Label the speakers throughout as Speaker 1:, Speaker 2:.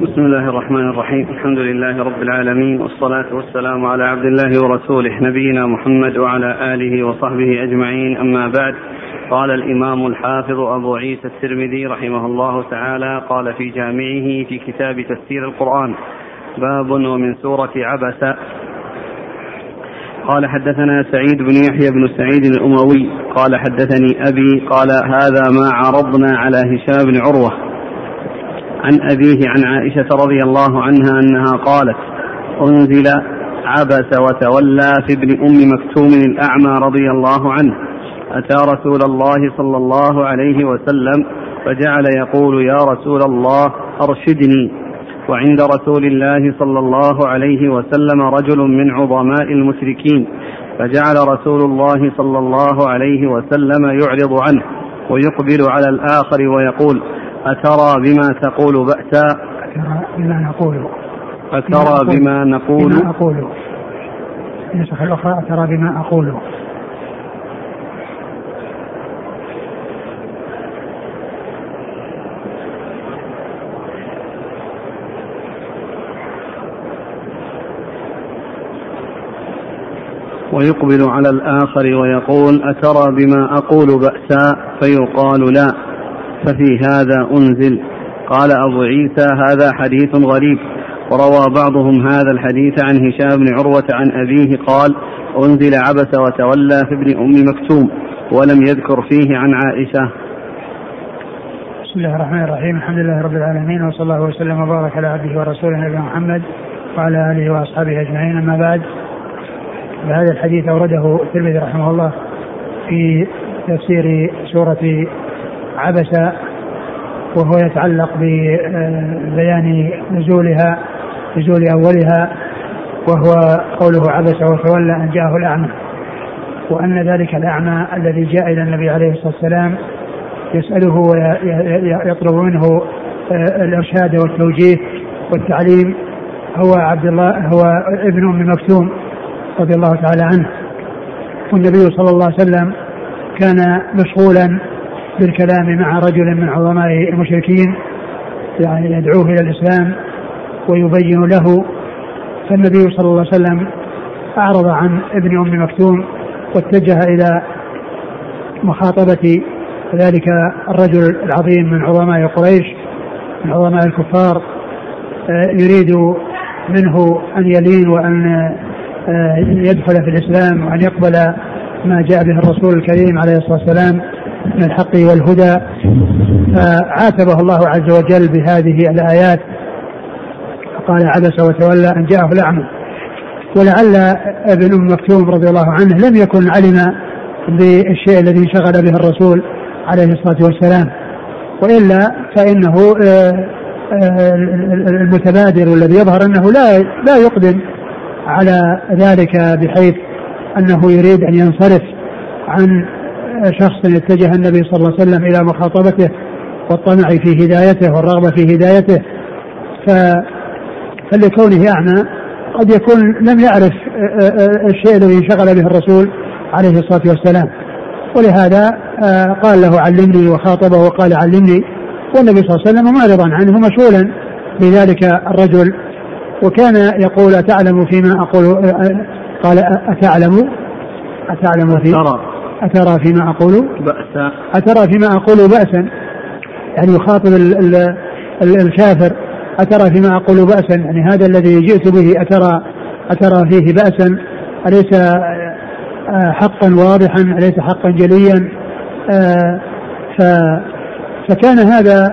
Speaker 1: بسم الله الرحمن الرحيم الحمد لله رب العالمين والصلاة والسلام على عبد الله ورسوله نبينا محمد وعلى آله وصحبه أجمعين أما بعد قال الإمام الحافظ أبو عيسى الترمذي رحمه الله تعالى قال في جامعه في كتاب تفسير القرآن باب ومن سورة عبس قال حدثنا سعيد بن يحيى بن سعيد الأموي قال حدثني أبي قال هذا ما عرضنا على هشام بن عروة عن أبيه عن عائشة رضي الله عنها أنها قالت أنزل عبس وتولى في ابن أم مكتوم الأعمى رضي الله عنه أتى رسول الله صلى الله عليه وسلم فجعل يقول يا رسول الله أرشدني وعند رسول الله صلى الله عليه وسلم رجل من عظماء المشركين فجعل رسول الله صلى الله عليه وسلم يعرض عنه ويقبل على الآخر ويقول أترى بما تقول بأسا
Speaker 2: بما نقول
Speaker 1: أترى بما نقول بما أقول النسخة الأخرى
Speaker 2: أترى بما أقول
Speaker 1: ويقبل على الآخر ويقول أترى بما أقول بأسا فيقال لا ففي هذا أنزل قال أبو عيسى هذا حديث غريب وروى بعضهم هذا الحديث عن هشام بن عروة عن أبيه قال أنزل عبس وتولى في ابن أم مكتوم ولم يذكر فيه عن عائشة
Speaker 2: بسم الله الرحمن الرحيم الحمد لله رب العالمين وصلى الله وسلم وبارك على عبده ورسوله نبينا محمد وعلى آله وأصحابه أجمعين أما بعد فهذا الحديث أورده الترمذي رحمه الله في تفسير سورة عبس وهو يتعلق ببيان نزولها نزول أولها وهو قوله عبس وتولى أن جاءه الأعمى وأن ذلك الأعمى الذي جاء إلى النبي عليه الصلاة والسلام يسأله ويطلب منه الإرشاد والتوجيه والتعليم هو عبد الله هو ابن أم مكتوم رضي الله تعالى عنه والنبي صلى الله عليه وسلم كان مشغولا بالكلام مع رجل من عظماء المشركين يعني يدعوه الى الاسلام ويبين له فالنبي صلى الله عليه وسلم اعرض عن ابن ام مكتوم واتجه الى مخاطبه ذلك الرجل العظيم من عظماء قريش من عظماء الكفار آه، يريد منه ان يلين وان آه، يدخل في الاسلام وان يقبل ما جاء به الرسول الكريم عليه الصلاه والسلام من الحق والهدى آه، عاتبه الله عز وجل بهذه الآيات قال عبس وتولى أن جاءه الأعمى ولعل ابن أم مكتوم رضي الله عنه لم يكن علم بالشيء الذي انشغل به الرسول عليه الصلاة والسلام وإلا فإنه آه، آه، المتبادر والذي يظهر أنه لا لا يقدم على ذلك بحيث أنه يريد أن ينصرف عن شخص اتجه النبي صلى الله عليه وسلم إلى مخاطبته والطمع في هدايته والرغبة في هدايته ف... فلكونه أعمى قد يكون لم يعرف آه، آه، آه، الشيء الذي انشغل به الرسول عليه الصلاة والسلام ولهذا قال له علمني وخاطبه وقال علمني والنبي صلى الله عليه وسلم معرضا عنه مشغولا بذلك الرجل وكان يقول أتعلم فيما أقول قال أتعلم
Speaker 1: أتعلم
Speaker 2: في أترى فيما أقول بأسا أترى فيما أقول بأسا يعني يخاطب الكافر أترى فيما أقول بأسا يعني هذا الذي جئت به أترى أترى فيه بأسا أليس آه، آه، حقا واضحا أليس حقا جليا آه، فكان هذا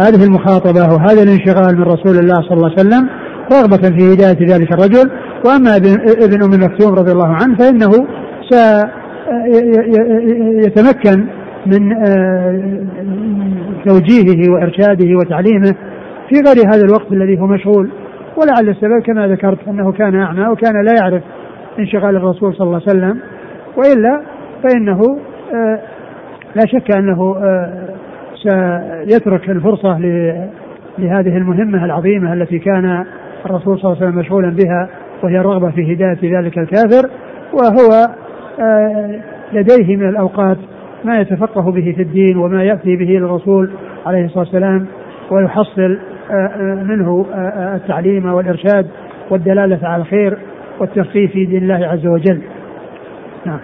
Speaker 2: هذه المخاطبة وهذا الانشغال من رسول الله صلى الله عليه وسلم رغبة في هداية ذلك الرجل وأما ابن أم مكتوم رضي الله عنه فإنه يتمكن من آه، توجيهه وارشاده وتعليمه في غير هذا الوقت الذي هو مشغول ولعل السبب كما ذكرت انه كان اعمى وكان لا يعرف انشغال الرسول صلى الله عليه وسلم والا فانه آه، لا شك انه آه، سيترك الفرصه لهذه المهمه العظيمه التي كان الرسول صلى الله عليه وسلم مشغولا بها وهي الرغبه في هدايه ذلك الكافر وهو آه، لديه من الأوقات ما يتفقه به في الدين وما يأتي به الرسول عليه الصلاة والسلام ويحصل آه، آه، منه التعليم والإرشاد والدلالة على الخير والترقي في دين الله عز وجل نعم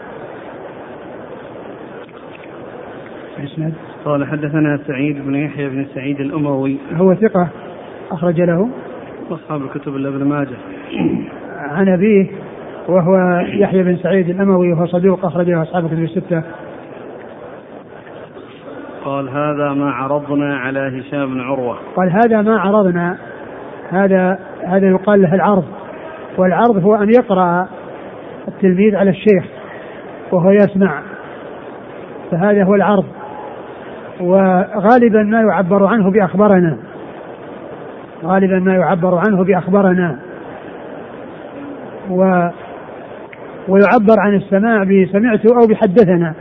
Speaker 1: قال حدثنا سعيد بن يحيى بن سعيد الأموي
Speaker 2: هو ثقة أخرج له
Speaker 1: أصحاب الكتب إلا ابن ماجه
Speaker 2: عن أبيه وهو يحيى بن سعيد الأموي وهو صدوق أخرجه أصحاب كتب الستة
Speaker 1: قال هذا ما عرضنا على هشام بن عروة
Speaker 2: قال هذا ما عرضنا هذا هذا يقال له العرض والعرض هو أن يقرأ التلميذ على الشيخ وهو يسمع فهذا هو العرض وغالبا ما يعبر عنه بأخبرنا غالبا ما يعبر عنه بأخبرنا و ويعبر عن السماع بسمعت أو بحدثنا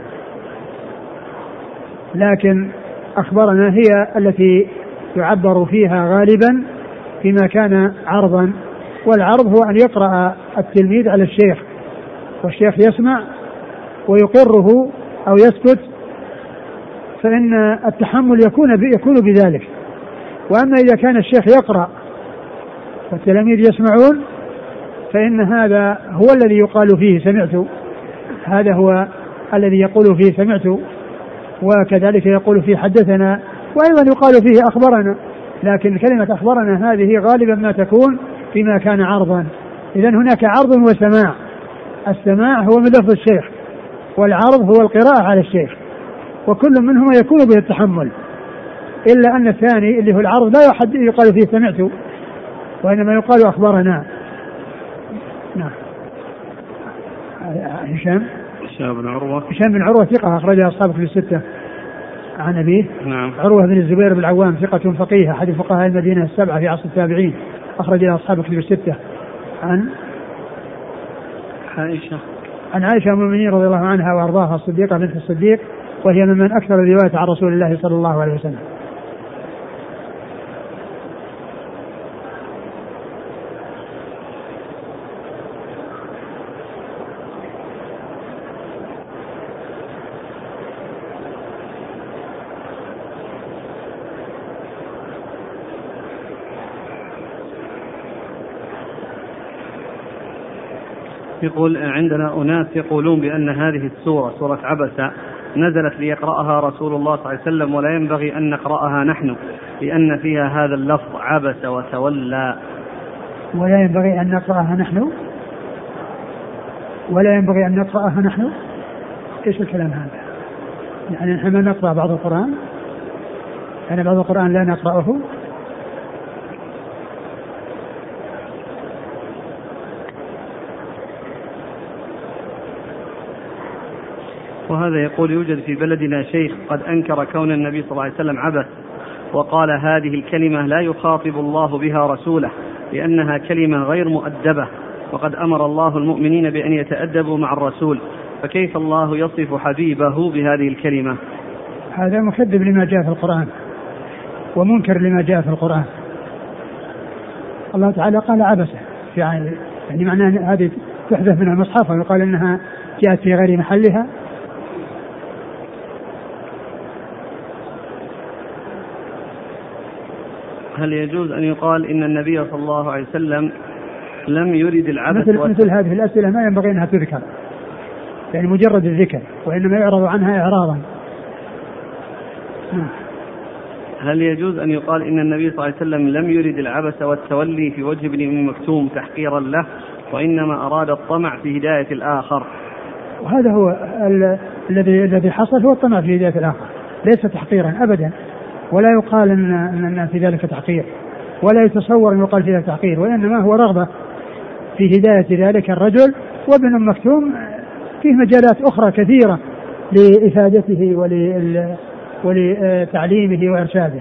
Speaker 2: لكن أخبرنا هي التي يعبر فيها غالبا فيما كان عرضا والعرض هو أن يقرأ التلميذ على الشيخ والشيخ يسمع ويقره أو يسكت فإن التحمل يكون يكون بذلك وأما إذا كان الشيخ يقرأ والتلاميذ يسمعون فإن هذا هو الذي يقال فيه سمعت هذا هو الذي يقول فيه سمعت وكذلك يقول فيه حدثنا وأيضا يقال فيه أخبرنا لكن كلمة أخبرنا هذه غالبا ما تكون فيما كان عرضا إذا هناك عرض وسماع السماع هو من لفظ الشيخ والعرض هو القراءة على الشيخ وكل منهما يكون به التحمل إلا أن الثاني اللي هو العرض لا يقال فيه سمعت وإنما يقال أخبرنا هشام هشام بن عروة هشام بن
Speaker 1: عروة
Speaker 2: ثقة أخرجها أصحاب في الستة عن أبيه
Speaker 1: نعم
Speaker 2: عروة بن الزبير بن العوام ثقة فقيه أحد فقهاء المدينة السبعة في عصر التابعين أخرج لها أصحاب كتب
Speaker 1: الستة عن عائشة عن
Speaker 2: عائشة أم المؤمنين رضي الله عنها وأرضاها الصديقة بنت الصديق وهي ممن أكثر الرواية عن رسول الله صلى الله عليه وسلم
Speaker 1: يقول عندنا أناس يقولون بأن هذه السورة سورة عبسة نزلت ليقرأها رسول الله صلى الله عليه وسلم ولا ينبغي أن نقرأها نحن لأن فيها هذا اللفظ عبس وتولى
Speaker 2: ولا ينبغي أن نقرأها نحن ولا ينبغي أن نقرأها نحن إيش الكلام هذا يعني نحن ما نقرأ بعض القرآن يعني بعض القرآن لا نقرأه
Speaker 1: هذا يقول يوجد في بلدنا شيخ قد أنكر كون النبي صلى الله عليه وسلم عبث وقال هذه الكلمة لا يخاطب الله بها رسوله لأنها كلمة غير مؤدبة وقد أمر الله المؤمنين بأن يتأدبوا مع الرسول فكيف الله يصف حبيبه بهذه الكلمة
Speaker 2: هذا مكذب لما جاء في القرآن ومنكر لما جاء في القرآن الله تعالى قال عبسه يعني يعني معناه هذه تحذف من المصحف ويقال انها جاءت في غير محلها
Speaker 1: هل يجوز أن يقال إن النبي صلى الله عليه وسلم لم يرد العبث
Speaker 2: مثل, مثل هذه الأسئلة ما ينبغي أنها تذكر يعني مجرد الذكر وإنما يعرض عنها إعراضا
Speaker 1: نعم. هل يجوز أن يقال إن النبي صلى الله عليه وسلم لم يرد العبث والتولي في وجه ابن أم مكتوم تحقيرا له وإنما أراد الطمع في هداية الآخر
Speaker 2: وهذا هو الذي الذي حصل هو الطمع في هداية الآخر ليس تحقيرا أبدا ولا يقال ان ان في ذلك تحقير ولا يتصور ان يقال في ذلك تحقير وانما هو رغبه في هدايه ذلك الرجل وابن ام مكتوم فيه مجالات اخرى كثيره لافادته ول ولتعليمه وارشاده.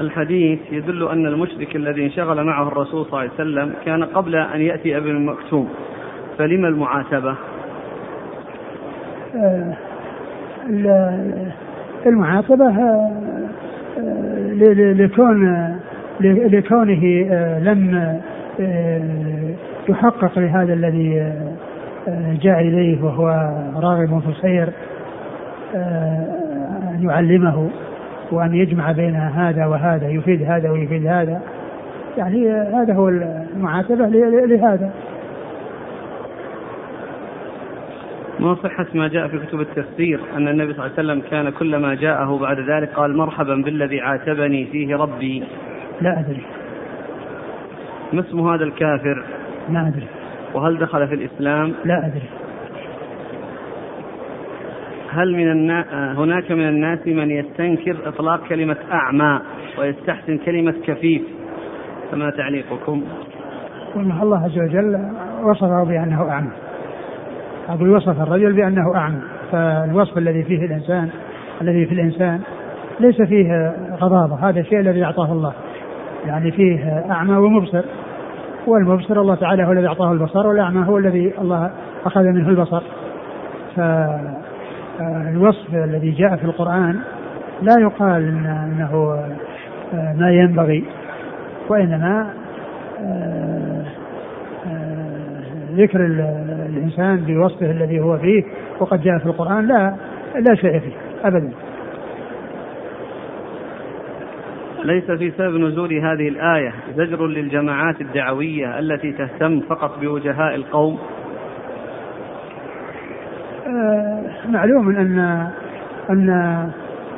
Speaker 1: الحديث يدل ان المشرك الذي انشغل معه الرسول صلى الله عليه وسلم كان قبل ان ياتي ابن مكتوم فلما المعاتبه؟ آه
Speaker 2: المعاقبة آه، آه، لكون لكونه آه، لم يحقق لهذا الذي جاء إليه وهو راغب في الخير أن يعلمه وأن يجمع بين هذا وهذا يفيد هذا ويفيد هذا يعني هذا هو المعاتبة لهذا
Speaker 1: ما صحة ما جاء في كتب التفسير أن النبي صلى الله عليه وسلم كان كلما جاءه بعد ذلك قال مرحبا بالذي عاتبني فيه ربي
Speaker 2: لا أدري
Speaker 1: ما اسم هذا الكافر
Speaker 2: لا أدري
Speaker 1: وهل دخل في الإسلام
Speaker 2: لا أدري
Speaker 1: هل من النا... هناك من الناس من يستنكر إطلاق كلمة أعمى ويستحسن كلمة كفيف فما تعليقكم؟
Speaker 2: والله الله عز وجل وصفه بأنه أعمى أقول وصف الرجل بأنه أعمى فالوصف الذي فيه الإنسان الذي في الإنسان ليس فيه غضاضة هذا الشيء الذي أعطاه الله يعني فيه أعمى ومبصر والمبصر الله تعالى هو الذي أعطاه البصر والأعمى هو الذي الله أخذ منه البصر فالوصف الذي جاء في القرآن لا يقال أنه ما ينبغي وإنما آه، آه، ذكر الإنسان بوصفه الذي هو فيه وقد جاء في القرآن لا لا شيء فيه أبدا
Speaker 1: ليس في سبب نزول هذه الآية زجر للجماعات الدعوية التي تهتم فقط بوجهاء القوم
Speaker 2: آه معلوم أن أن ان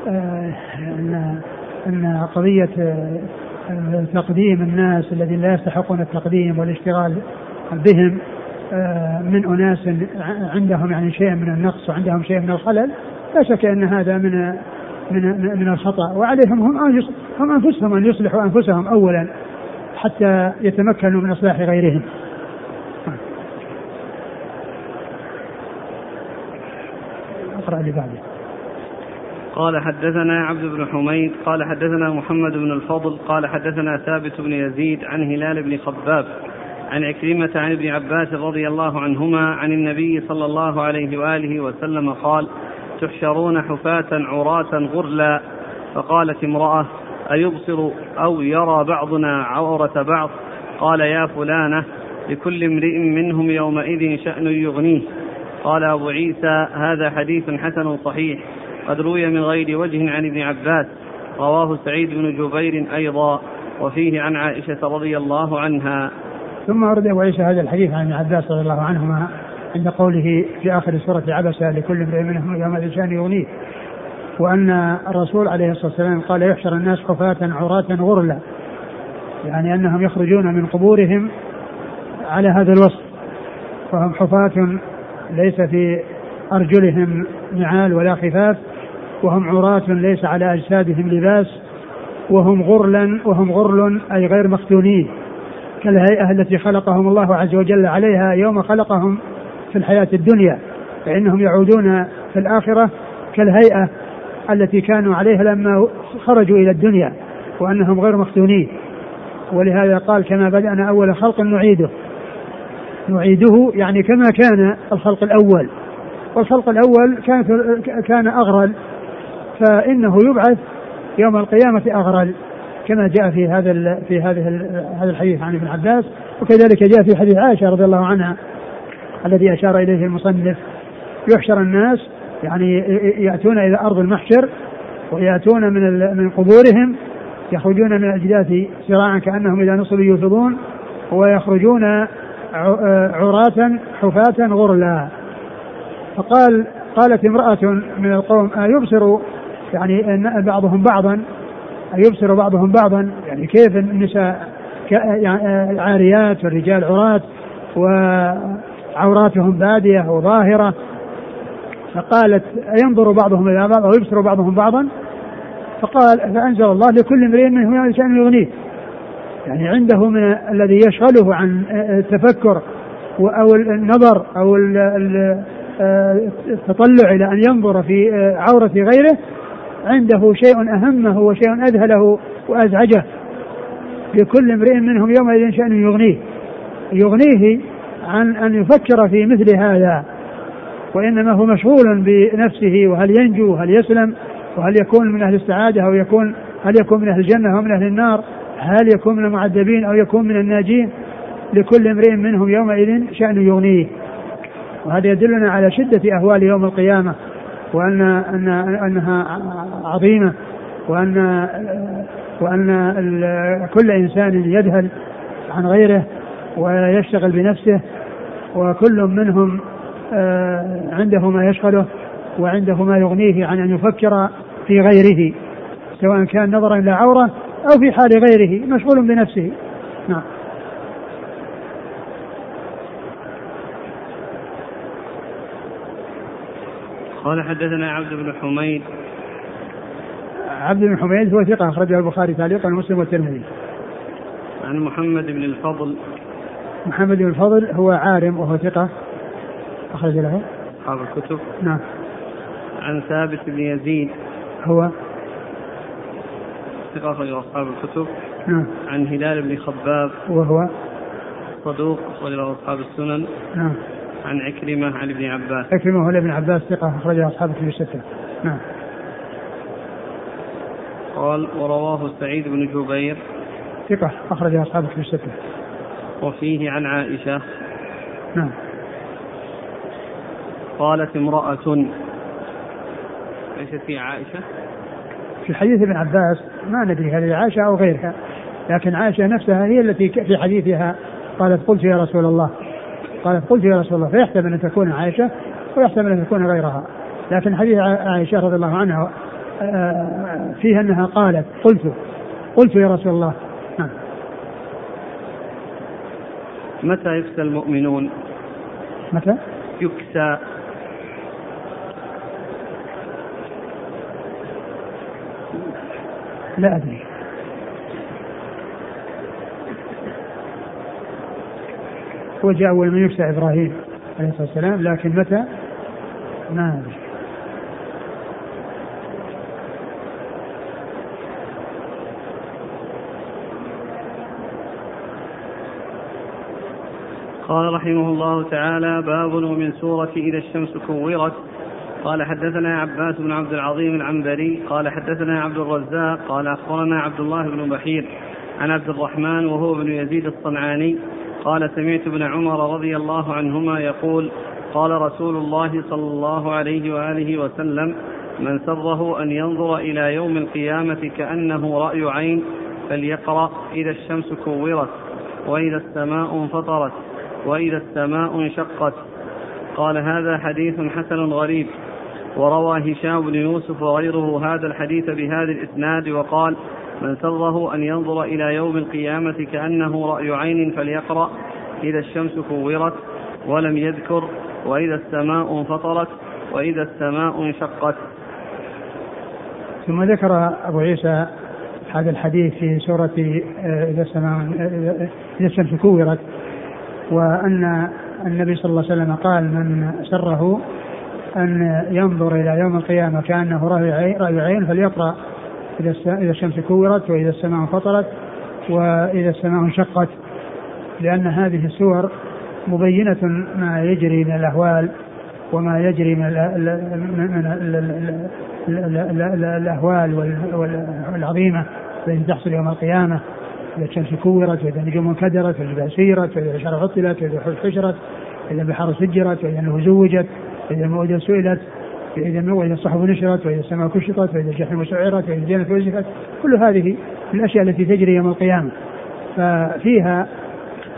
Speaker 2: آه، أن أن قضية آه، تقديم الناس الذين لا يستحقون التقديم والاشتغال بهم آه، من أناس عندهم يعني شيء من النقص وعندهم شيء من الخلل لا شك أن هذا من من من الخطأ وعليهم هم أن هم أنفسهم أن يصلحوا أنفسهم أولا حتى يتمكنوا من إصلاح غيرهم
Speaker 1: اقرأ اللي بعده قال حدثنا عبد بن حميد قال حدثنا محمد بن الفضل قال حدثنا ثابت بن يزيد عن هلال بن خباب عن عكرمة عن ابن عباس رضي الله عنهما عن النبي صلى الله عليه وآله وسلم قال تحشرون حفاة عراة غرلا فقالت امرأة أيبصر أو يرى بعضنا عورة بعض قال يا فلانة لكل امرئ منهم يومئذ شأن يغنيه قال أبو عيسى هذا حديث حسن صحيح قد روي من غير وجه عن ابن عباس رواه سعيد بن جبير أيضا وفيه عن عائشة رضي الله عنها
Speaker 2: ثم أرد أبو عيسى هذا الحديث عن ابن عباس رضي الله عنهما عند قوله في آخر سورة عبس لكل امرئ منهم يوم شان يغنيه وأن الرسول عليه الصلاة والسلام قال يحشر الناس حفاة عراة غرلا يعني أنهم يخرجون من قبورهم على هذا الوصف فهم حفاة ليس في أرجلهم نعال ولا خفاف وهم عراة ليس على أجسادهم لباس وهم غرلا وهم غرل أي غير مختونين كالهيئة التي خلقهم الله عز وجل عليها يوم خلقهم في الحياة الدنيا فإنهم يعودون في الآخرة كالهيئة التي كانوا عليها لما خرجوا إلى الدنيا وأنهم غير مختونين ولهذا قال كما بدأنا أول خلق نعيده نعيده يعني كما كان الخلق الأول والخلق الأول كان كان أغرل فإنه يبعث يوم القيامة أغرل كما جاء في هذا في هذه هذا الحديث عن ابن عباس وكذلك جاء في حديث عائشه رضي الله عنها الذي اشار اليه المصنف يحشر الناس يعني ياتون الى ارض المحشر وياتون من من قبورهم يخرجون من الاجداث سراعا كانهم اذا نصبوا يوفضون ويخرجون آه، عراة حفاة غرلا فقال قالت امرأة من القوم أيبصر يعني بعضهم بعضا يبصر بعضهم بعضا يعني كيف النساء يعني، آه، عاريات والرجال عراة وعوراتهم بادية وظاهرة فقالت أينظر بعضهم إلى بعض أو يبصر بعضهم بعضا فقال فأنزل الله لكل امرئ منهم يعني شأن يغنيه يعني عنده من الذي يشغله عن آه، آه، التفكر أو النظر أو التطلع إلى أن ينظر في عورة غيره عنده شيء أهمه وشيء أذهله وأزعجه لكل امرئ منهم يومئذ شأن يغنيه يغنيه عن أن يفكر في مثل هذا وإنما هو مشغول بنفسه وهل ينجو وهل يسلم وهل يكون من أهل السعادة أو يكون هل يكون من أهل الجنة أو من أهل النار هل يكون من المعذبين أو يكون من الناجين لكل امرئ منهم يومئذ شأن يغنيه وهذا يدلنا على شدة أهوال يوم القيامة وأن أن أنها عظيمة وأن وأن كل إنسان يذهل عن غيره ويشتغل بنفسه وكل منهم آه، عنده ما يشغله وعنده ما يغنيه عن أن يفكر في غيره سواء كان نظرا إلى عورة أو في حال غيره مشغول بنفسه
Speaker 1: قال حدثنا عبد بن حميد
Speaker 2: عبد بن حميد هو ثقة أخرجه البخاري تعليقا ومسلم والترمذي.
Speaker 1: عن محمد بن الفضل
Speaker 2: محمد بن الفضل هو عارم وهو ثقة أخرج له
Speaker 1: أصحاب الكتب
Speaker 2: نعم
Speaker 1: عن ثابت بن يزيد
Speaker 2: هو
Speaker 1: ثقة أخرج أصحاب الكتب
Speaker 2: نعم
Speaker 1: عن هلال بن خباب
Speaker 2: وهو
Speaker 1: صدوق أخرج أصحاب السنن
Speaker 2: نعم
Speaker 1: عن عكرمة عن
Speaker 2: ابن
Speaker 1: عباس عكرمة هو
Speaker 2: ابن عباس ثقة أخرجها أصحابه في الستة نعم
Speaker 1: قال ورواه سعيد بن جبير
Speaker 2: ثقة أخرجها أصحابه في الستة
Speaker 1: وفيه عن عائشة نعم قالت امرأة ليست في عائشة
Speaker 2: في حديث ابن عباس ما ندري هل هي عائشة أو غيرها لكن عائشة نفسها هي التي في حديثها قالت قلت يا رسول الله قالت قلت يا رسول الله فيحتمل ان تكون عائشه ويحتمل ان تكون غيرها لكن حديث عائشه رضي الله عنها آه، فيها انها قالت قلت قلت يا رسول الله نعم.
Speaker 1: متى يكسى المؤمنون؟
Speaker 2: متى؟
Speaker 1: يكسى
Speaker 2: لا أدري وجاء أول من يفتح إبراهيم عليه الصلاة والسلام لكن متى ما أدري
Speaker 1: قال رحمه الله تعالى باب ومن سورة إذا الشمس كورت قال حدثنا عباس بن عبد العظيم العنبري قال حدثنا عبد الرزاق قال أخبرنا عبد الله بن بحير عن عبد الرحمن وهو بن يزيد الصنعاني قال سمعت ابن عمر رضي الله عنهما يقول قال رسول الله صلى الله عليه وآله وسلم من سره أن ينظر إلى يوم القيامة كأنه رأي عين فليقرأ إذا الشمس كورت وإذا السماء انفطرت وإذا السماء انشقت قال هذا حديث حسن غريب وروى هشام بن يوسف وغيره هذا الحديث بهذا الإسناد وقال من سره أن ينظر إلى يوم القيامة كأنه رأي عين فليقرأ إذا الشمس كورت ولم يذكر وإذا السماء انفطرت وإذا السماء انشقت
Speaker 2: ثم ذكر أبو عيسى هذا الحديث في سورة آه، إذا السماء آه، إذا الشمس كورت وأن النبي صلى الله عليه وسلم قال من سره أن ينظر إلى يوم القيامة كأنه رأي عين فليقرأ إذا الشمس كورت وإذا السماء انفطرت وإذا السماء انشقت لأن هذه السور مبينة ما يجري من الأهوال وما يجري من الأهوال العظيمة التي تحصل يوم القيامة إذا الشمس كورت وإذا النجوم انكدرت وإذا سيرت وإذا البشر عطلت وإذا حشرت وإذا البحار سجرت وإذا النفوس زوجت وإذا المؤودة سئلت فإذا النور وإذا الصحف نشرت وإذا السماء كشطت وإذا الجحيم سعرت وإذا الجنة وزفت كل هذه الأشياء التي تجري يوم القيامة ففيها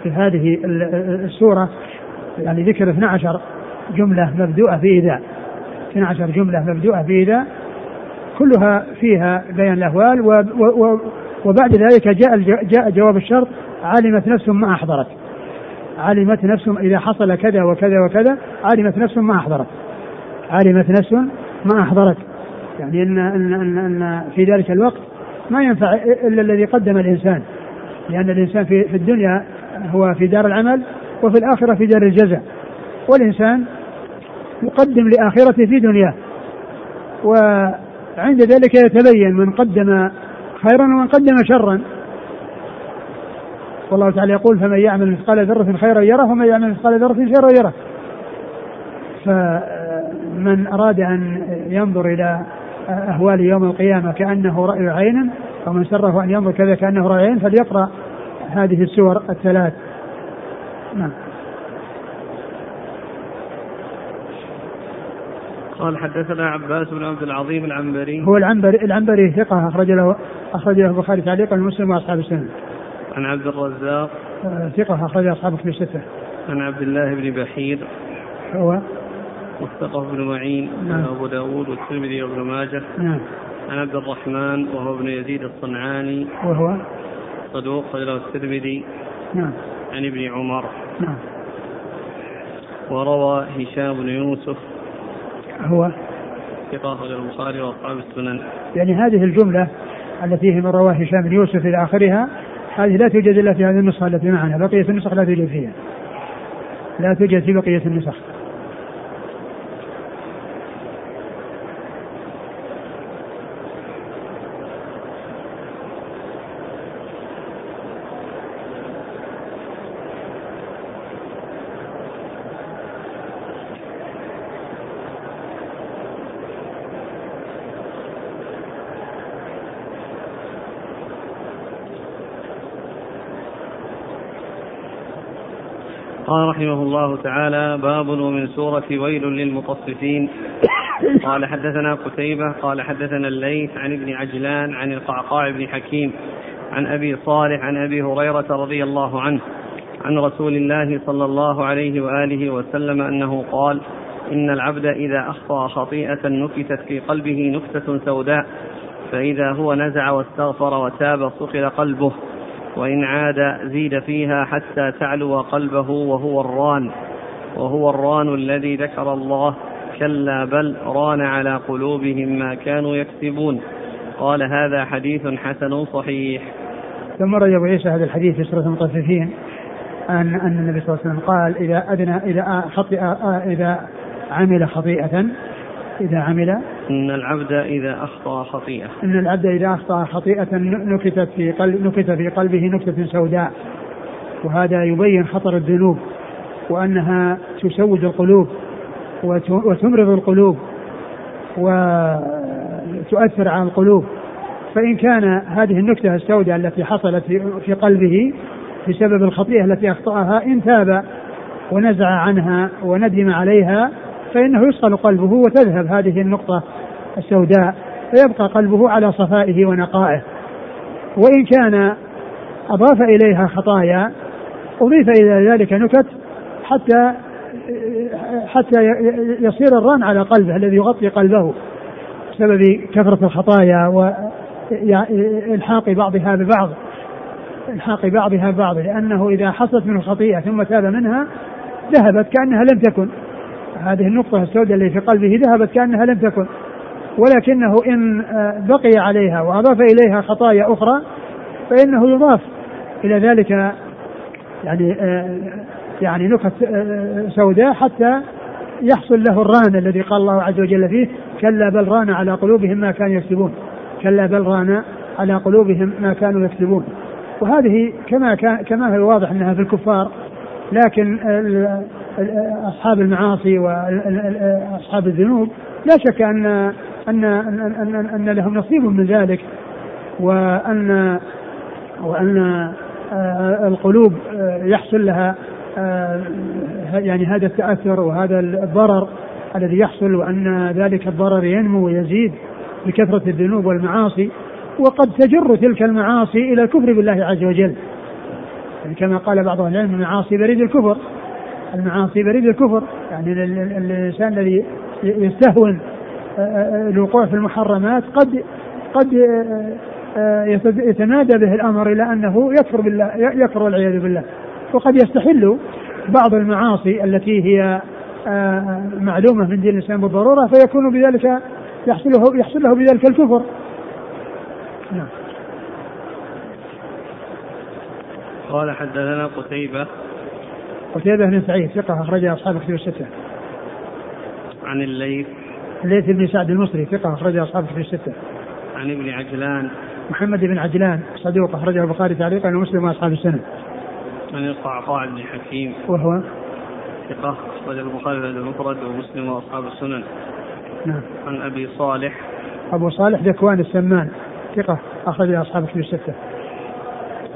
Speaker 2: في هذه السورة يعني ذكر 12 جملة مبدوءة بإيذاء 12 جملة مبدوءة بإيذاء كلها فيها بيان الأهوال وبعد ذلك جاء جاء جواب الشرط علمت نفس ما أحضرت علمت نفس إذا حصل كذا وكذا وكذا علمت نفس ما أحضرت علمت نفس ما أحضرت يعني أن, أن, أن, أن في ذلك الوقت ما ينفع إلا الذي قدم الإنسان لأن الإنسان في, في الدنيا هو في دار العمل وفي الآخرة في دار الجزاء والإنسان يقدم لآخرته في دنياه وعند ذلك يتبين من قدم خيرا ومن قدم شرا والله تعالى يقول فمن يعمل مثقال ذرة خيرا يره ومن يعمل مثقال ذرة شرا يره ف من أراد أن ينظر إلى أهوال يوم القيامة كأنه رأي عين ومن سره أن ينظر كذا كأنه رأي عين فليقرأ هذه السور الثلاث نعم
Speaker 1: قال حدثنا عباس بن عبد العظيم العنبري
Speaker 2: هو العنبري العنبري ثقة أخرج له أخرج له البخاري تعليقا ومسلم وأصحاب السنة.
Speaker 1: عن عبد الرزاق
Speaker 2: آه، ثقة أخرج أصحابه في الستة.
Speaker 1: عن عبد الله بن بحير
Speaker 2: هو
Speaker 1: وثقه ابن معين نعم. وابو داود والترمذي وابن ماجه نعم عن عبد الرحمن وهو ابن يزيد الصنعاني
Speaker 2: وهو
Speaker 1: صدوق له الترمذي
Speaker 2: نعم
Speaker 1: عن ابن عمر نعم وروى هشام بن يوسف
Speaker 2: هو
Speaker 1: ثقة أخرجه البخاري وأصحاب السنن
Speaker 2: يعني هذه الجملة التي فيه من رواه هشام بن يوسف إلى آخرها هذه لا توجد إلا في هذه النسخة التي معنا بقية النسخ لا توجد فيها لا توجد في بقية النسخ
Speaker 1: قال رحمه الله تعالى باب من سورة ويل للمطففين قال حدثنا قتيبة قال حدثنا الليث عن ابن عجلان عن القعقاع بن حكيم عن أبي صالح عن أبي هريرة رضي الله عنه عن رسول الله صلى الله عليه وآله وسلم أنه قال إن العبد إذا أخطأ خطيئة نكتت في قلبه نكتة سوداء فإذا هو نزع واستغفر وتاب صقل قلبه وإن عاد زيد فيها حتى تعلو قلبه وهو الران وهو الران الذي ذكر الله كلا بل ران على قلوبهم ما كانوا يكسبون قال هذا حديث حسن صحيح
Speaker 2: ثم رجع ابو عيسى هذا الحديث في سوره المطففين ان ان النبي صلى الله عليه وسلم قال اذا ادنى اذا خطئ اذا عمل خطيئه اذا عمل أن العبد إذا أخطأ خطيئة أن
Speaker 1: العبد
Speaker 2: إذا أخطأ
Speaker 1: خطيئة
Speaker 2: نكتت في قلب نكت في قلبه نكتة سوداء وهذا يبين خطر الذنوب وأنها تسود القلوب وتمرض القلوب وتؤثر على القلوب فإن كان هذه النكتة السوداء التي حصلت في قلبه بسبب الخطيئة التي أخطأها إن تاب ونزع عنها وندم عليها فإنه يصقل قلبه وتذهب هذه النقطة السوداء فيبقى قلبه على صفائه ونقائه وإن كان أضاف إليها خطايا أضيف إلى ذلك نكت حتى حتى يصير الران على قلبه الذي يغطي قلبه بسبب كثرة الخطايا وإلحاق بعضها ببعض إلحاق بعضها ببعض لأنه إذا حصلت منه خطيئة ثم تاب منها ذهبت كأنها لم تكن هذه النقطة السوداء اللي في قلبه ذهبت كأنها لم تكن ولكنه إن آه، بقي عليها وأضاف إليها خطايا أخرى فإنه يضاف إلى ذلك يعني آه، يعني نقطة آه، سوداء حتى يحصل له الران الذي قال الله عز وجل فيه كلا بل ران على قلوبهم ما كانوا يكسبون كلا بل ران على قلوبهم ما كانوا يكسبون وهذه كما كان كما هو واضح انها في الكفار لكن أصحاب المعاصي وأصحاب الذنوب لا شك أن أن أن, أن, أن لهم نصيب من ذلك وأن وأن آه، القلوب آه، يحصل لها آه، يعني هذا التأثر وهذا الضرر الذي يحصل وأن ذلك الضرر ينمو ويزيد بكثرة الذنوب والمعاصي وقد تجر تلك المعاصي إلى الكفر بالله عز وجل يعني كما قال بعض اهل العلم المعاصي بريد الكفر المعاصي بريد الكفر يعني الانسان الذي يستهون آه، آه، آه، الوقوع في المحرمات قد قد يتنادى به الامر الى انه يكفر بالله يكفر والعياذ بالله وقد يستحل بعض المعاصي التي هي معلومه من دين الاسلام بالضروره فيكون بذلك يحصله يحصل له بذلك الكفر نعم
Speaker 1: قال حدثنا قتيبة
Speaker 2: قتيبة بن سعيد ثقة أخرج أصحاب كتب الستة.
Speaker 1: عن الليث
Speaker 2: الليث بن سعد المصري ثقة أخرج أصحاب كتب الستة.
Speaker 1: عن ابن عجلان
Speaker 2: محمد بن عجلان صدوق أخرجه البخاري تعليقا ومسلم وأصحاب السنة.
Speaker 1: عن القعقاع بن حكيم
Speaker 2: وهو
Speaker 1: ثقة أخرج البخاري في المفرد ومسلم وأصحاب السنن.
Speaker 2: نعم.
Speaker 1: عن أبي صالح
Speaker 2: أبو صالح ذكوان السمان ثقة أخرج أصحاب كتب الستة.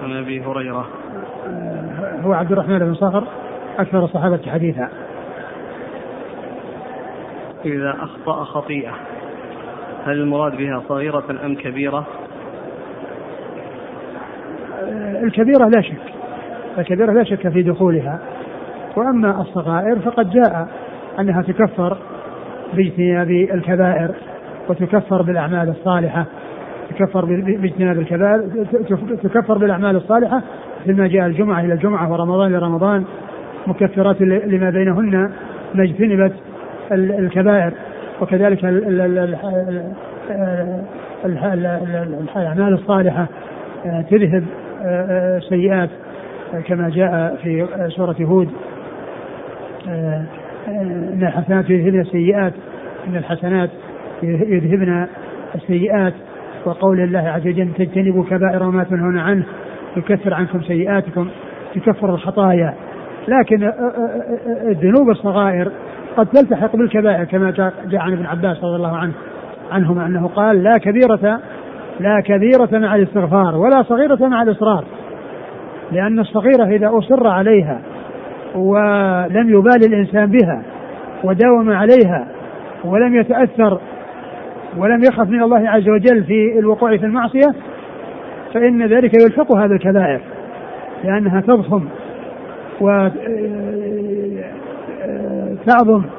Speaker 1: عن أبي هريرة
Speaker 2: هو عبد الرحمن بن صخر أكثر الصحابة حديثا
Speaker 1: إذا أخطأ خطيئة هل المراد بها صغيرة أم كبيرة؟
Speaker 2: الكبيرة لا شك الكبيرة لا شك في دخولها وأما الصغائر فقد جاء أنها تكفر باجتناب الكبائر وتكفر بالأعمال الصالحة تكفر باجتناب الكبائر تكفر بالأعمال الصالحة مثل ما جاء الجمعة إلى الجمعة ورمضان إلى رمضان مكفرات لما بينهن ما اجتنبت الكبائر وكذلك الأعمال الصالحة تذهب سيئات كما جاء في سورة هود إن الحسنات يذهبن السيئات إن الحسنات يذهبن السيئات وقول الله عز وجل تجتنبوا كبائر ما تنهون عنه يكفر عنكم سيئاتكم تكفر الخطايا لكن الذنوب الصغائر قد تلتحق بالكبائر كما جاء عن ابن عباس رضي الله عنه عنهما انه قال لا كبيرة لا كبيرة مع الاستغفار ولا صغيرة مع الاصرار لأن الصغيرة إذا أصر عليها ولم يبال الإنسان بها وداوم عليها ولم يتأثر ولم يخف من الله عز وجل في الوقوع في المعصية فإن ذلك يلحق هذا الكبائر لأنها تضخم وتعظم آه، آه،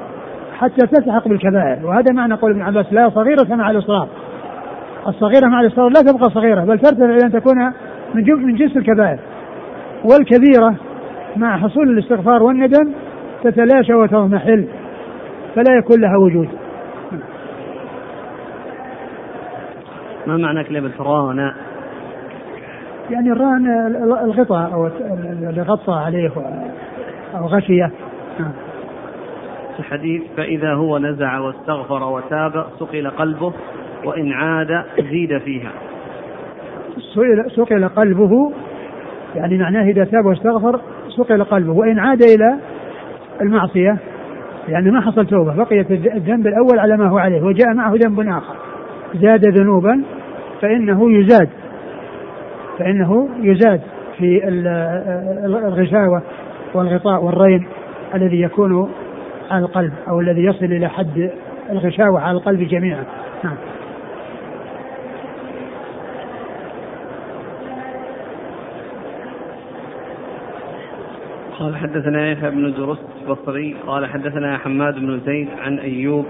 Speaker 2: حتى تلحق بالكبائر وهذا معنى قول ابن عباس لا صغيرة مع الإصرار الصغيرة مع الإصرار لا تبقى صغيرة بل ترتفع إلى أن تكون من من جنس الكبائر والكبيرة مع حصول الاستغفار والندم تتلاشى وتضمحل فلا يكون لها وجود
Speaker 1: ما معنى كلمة رانا
Speaker 2: يعني الرهن الغطاء او اللي غطى عليه او غشيه نعم.
Speaker 1: الحديث فإذا هو نزع واستغفر وتاب ثقل قلبه وإن عاد زيد فيها
Speaker 2: ثقل قلبه يعني معناه إذا تاب واستغفر ثقل قلبه وإن عاد إلى المعصية يعني ما حصل توبة بقيت الذنب الأول على ما هو عليه وجاء معه ذنب آخر زاد ذنوبا فإنه يزاد فإنه يزاد في الغشاوة والغطاء والرين الذي يكون على القلب أو الذي يصل إلى حد الغشاوة على القلب جميعا نعم
Speaker 1: قال حدثنا يحيى بن درست البصري قال حدثنا حماد بن زيد عن ايوب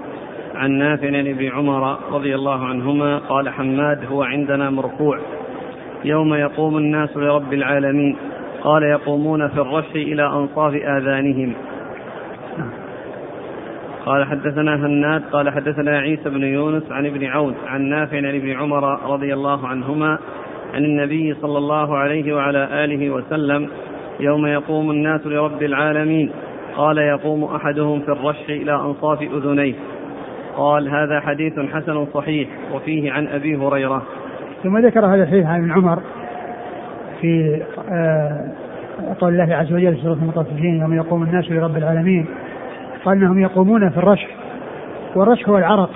Speaker 1: عن نافع عن ابي عمر رضي الله عنهما قال حماد هو عندنا مرفوع يوم يقوم الناس لرب العالمين قال يقومون في الرفع إلى أنصاف آذانهم قال حدثنا هناد قال حدثنا عيسى بن يونس عن ابن عون عن نافع عن ابن عمر رضي الله عنهما عن النبي صلى الله عليه وعلى آله وسلم يوم يقوم الناس لرب العالمين قال يقوم أحدهم في الرشح إلى أنصاف أذنيه قال هذا حديث حسن صحيح وفيه عن أبي هريرة
Speaker 2: ثم ذكر هذا الحديث عن عمر في آه، قول الله عز وجل في سورة المطففين يوم يقوم الناس لرب العالمين قال انهم يقومون في الرشح والرشح هو العرق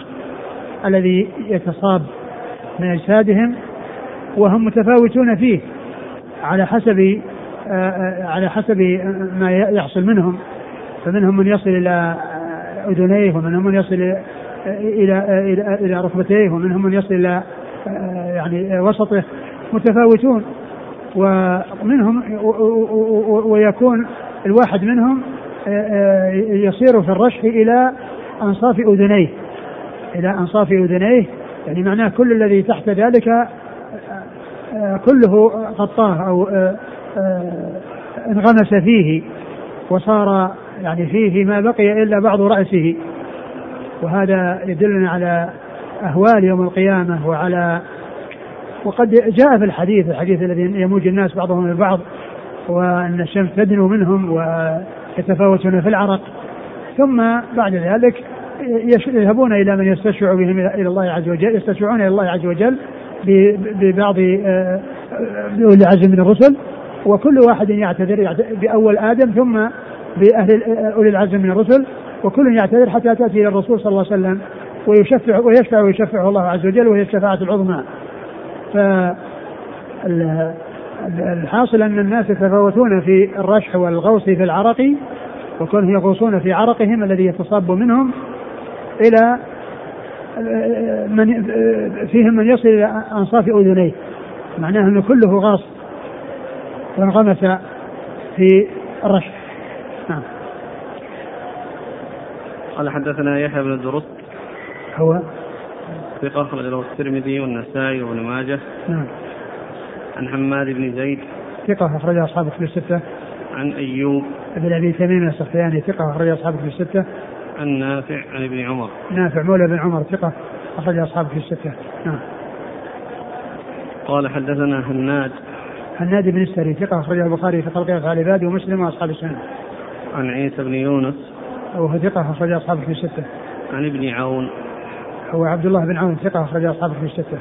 Speaker 2: الذي يتصاب من اجسادهم وهم متفاوتون فيه على حسب آه، على حسب ما يحصل منهم فمنهم من يصل الى اذنيه ومنهم من يصل الى الى, إلى ركبتيه ومنهم من يصل الى يعني وسطه متفاوتون ومنهم ويكون الواحد منهم آه، آه، يصير في الرشح إلى أنصاف أذنيه إلى أنصاف أذنيه يعني معناه كل الذي تحت ذلك آه، كله غطاه أو انغمس فيه وصار يعني فيه ما بقي إلا بعض رأسه وهذا يدلنا على أهوال يوم القيامة وعلى وقد جاء في الحديث الحديث الذي يموج الناس بعضهم من بعض وأن الشمس تدنو منهم ويتفاوتون في العرق ثم بعد ذلك يذهبون إلى من يستشفع بهم إلى الله عز وجل يستشفعون إلى الله عز وجل ببعض آه، أولي العزم من الرسل وكل واحد يعتذر بأول آدم ثم بأهل آه، أولي العزم من الرسل وكل يعتذر حتى تأتي إلى الرسول صلى الله عليه وسلم ويشفع ويشفع ويشفعه الله عز وجل وهي الشفاعة العظمى ف الحاصل أن الناس يتفاوتون في الرشح والغوص في العرق وكونهم يغوصون في عرقهم الذي يتصاب منهم إلى من فيهم من يصل إلى أنصاف أذنيه معناه أنه كله غاص وانغمس في الرشح
Speaker 1: نعم قال حدثنا يحيى بن درست
Speaker 2: هو
Speaker 1: ثقة أخرج له الترمذي والنسائي وابن ماجه
Speaker 2: نعم
Speaker 1: عن حماد بن زيد
Speaker 2: ثقة أخرج أصحاب كتب الستة
Speaker 1: عن أيوب بن
Speaker 2: أبي تميم السختياني ثقة أخرج أصحاب كتب الستة
Speaker 1: عن نافع عن ابن عمر
Speaker 2: نافع مولى بن عمر ثقة أخرج أصحاب كتب الستة نعم
Speaker 1: قال حدثنا هناد
Speaker 2: هناد بن السري ثقة أخرج البخاري في خلق أفعال عباده ومسلم وأصحاب السنة
Speaker 1: عن عيسى بن يونس
Speaker 2: وهو ثقة أخرج أصحاب كتب الستة
Speaker 1: عن ابن عون
Speaker 2: هو عبد الله بن عون ثقة أخرج أصحابه في الستة.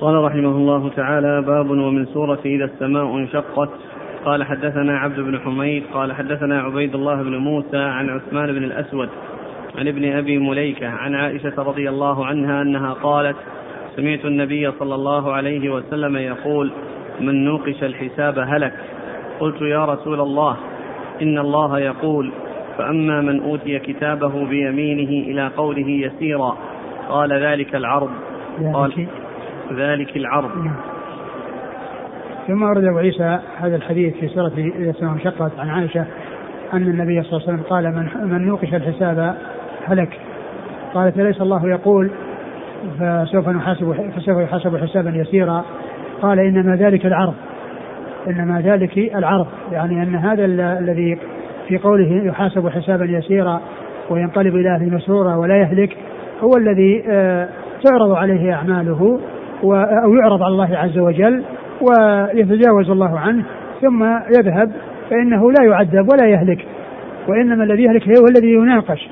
Speaker 1: قال رحمه الله تعالى باب ومن سورة إذا السماء انشقت قال حدثنا عبد بن حميد قال حدثنا عبيد الله بن موسى عن عثمان بن الأسود عن ابن أبي مليكة عن عائشة رضي الله عنها أنها قالت سمعت النبي صلى الله عليه وسلم يقول من نوقش الحساب هلك قلت يا رسول الله إن الله يقول فأما من أوتي كتابه بيمينه إلى قوله يسيرا قال ذلك العرض
Speaker 2: قال ذلك العرض نعم. ثم ورد أبو عيسى هذا الحديث في سورة إذا شقت عن عائشة أن النبي صلى الله عليه وسلم قال من من نوقش الحساب هلك قالت أليس الله يقول فسوف نحاسب فسوف يحاسب حسابا يسيرا قال إنما ذلك العرض إنما ذلك العرض يعني أن هذا الذي في قوله يحاسب حسابا يسيرا وينقلب إلى أهل مسرورا ولا يهلك هو الذي آه، تعرض عليه أعماله أو يعرض على الله عز وجل ويتجاوز الله عنه ثم يذهب فإنه لا يعذب ولا يهلك وإنما الذي يهلك هو الذي يناقش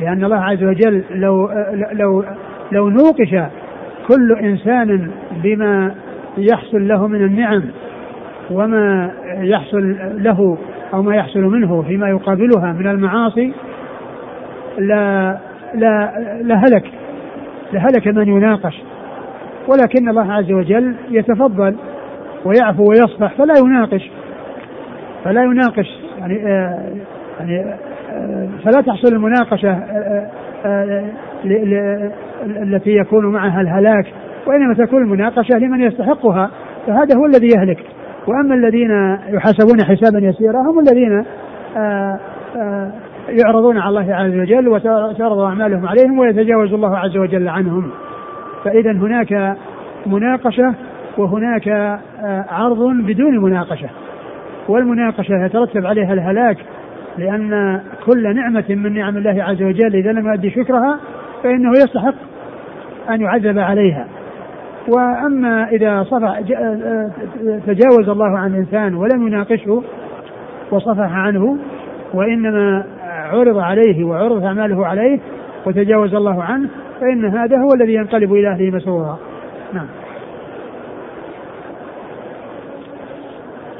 Speaker 2: لأن الله عز وجل لو لو لو نوقش كل إنسان بما يحصل له من النعم وما يحصل له أو ما يحصل منه فيما يقابلها من المعاصي لا لا لهلك لهلك من يناقش ولكن الله عز وجل يتفضل ويعفو ويصفح فلا يناقش فلا يناقش يعني آه، يعني فلا تحصل المناقشة آه، آه، آه، التي يكون معها الهلاك وإنما تكون المناقشة لمن يستحقها فهذا هو الذي يهلك وأما الذين يحاسبون حسابا يسيرا هم الذين يعرضون على الله عز وجل وتعرض أعمالهم عليهم ويتجاوز الله عز وجل عنهم فإذا هناك مناقشة وهناك عرض بدون مناقشة والمناقشة يترتب عليها الهلاك لأن كل نعمة من نعم الله عز وجل إذا لم يؤدي شكرها فإنه يستحق أن يعذب عليها وأما إذا صفح تجاوز الله عن إنسان ولم يناقشه وصفح عنه وإنما عرض عليه وعرض أعماله عليه وتجاوز الله عنه فإن هذا هو الذي ينقلب إلى أهله مسرورا
Speaker 1: نعم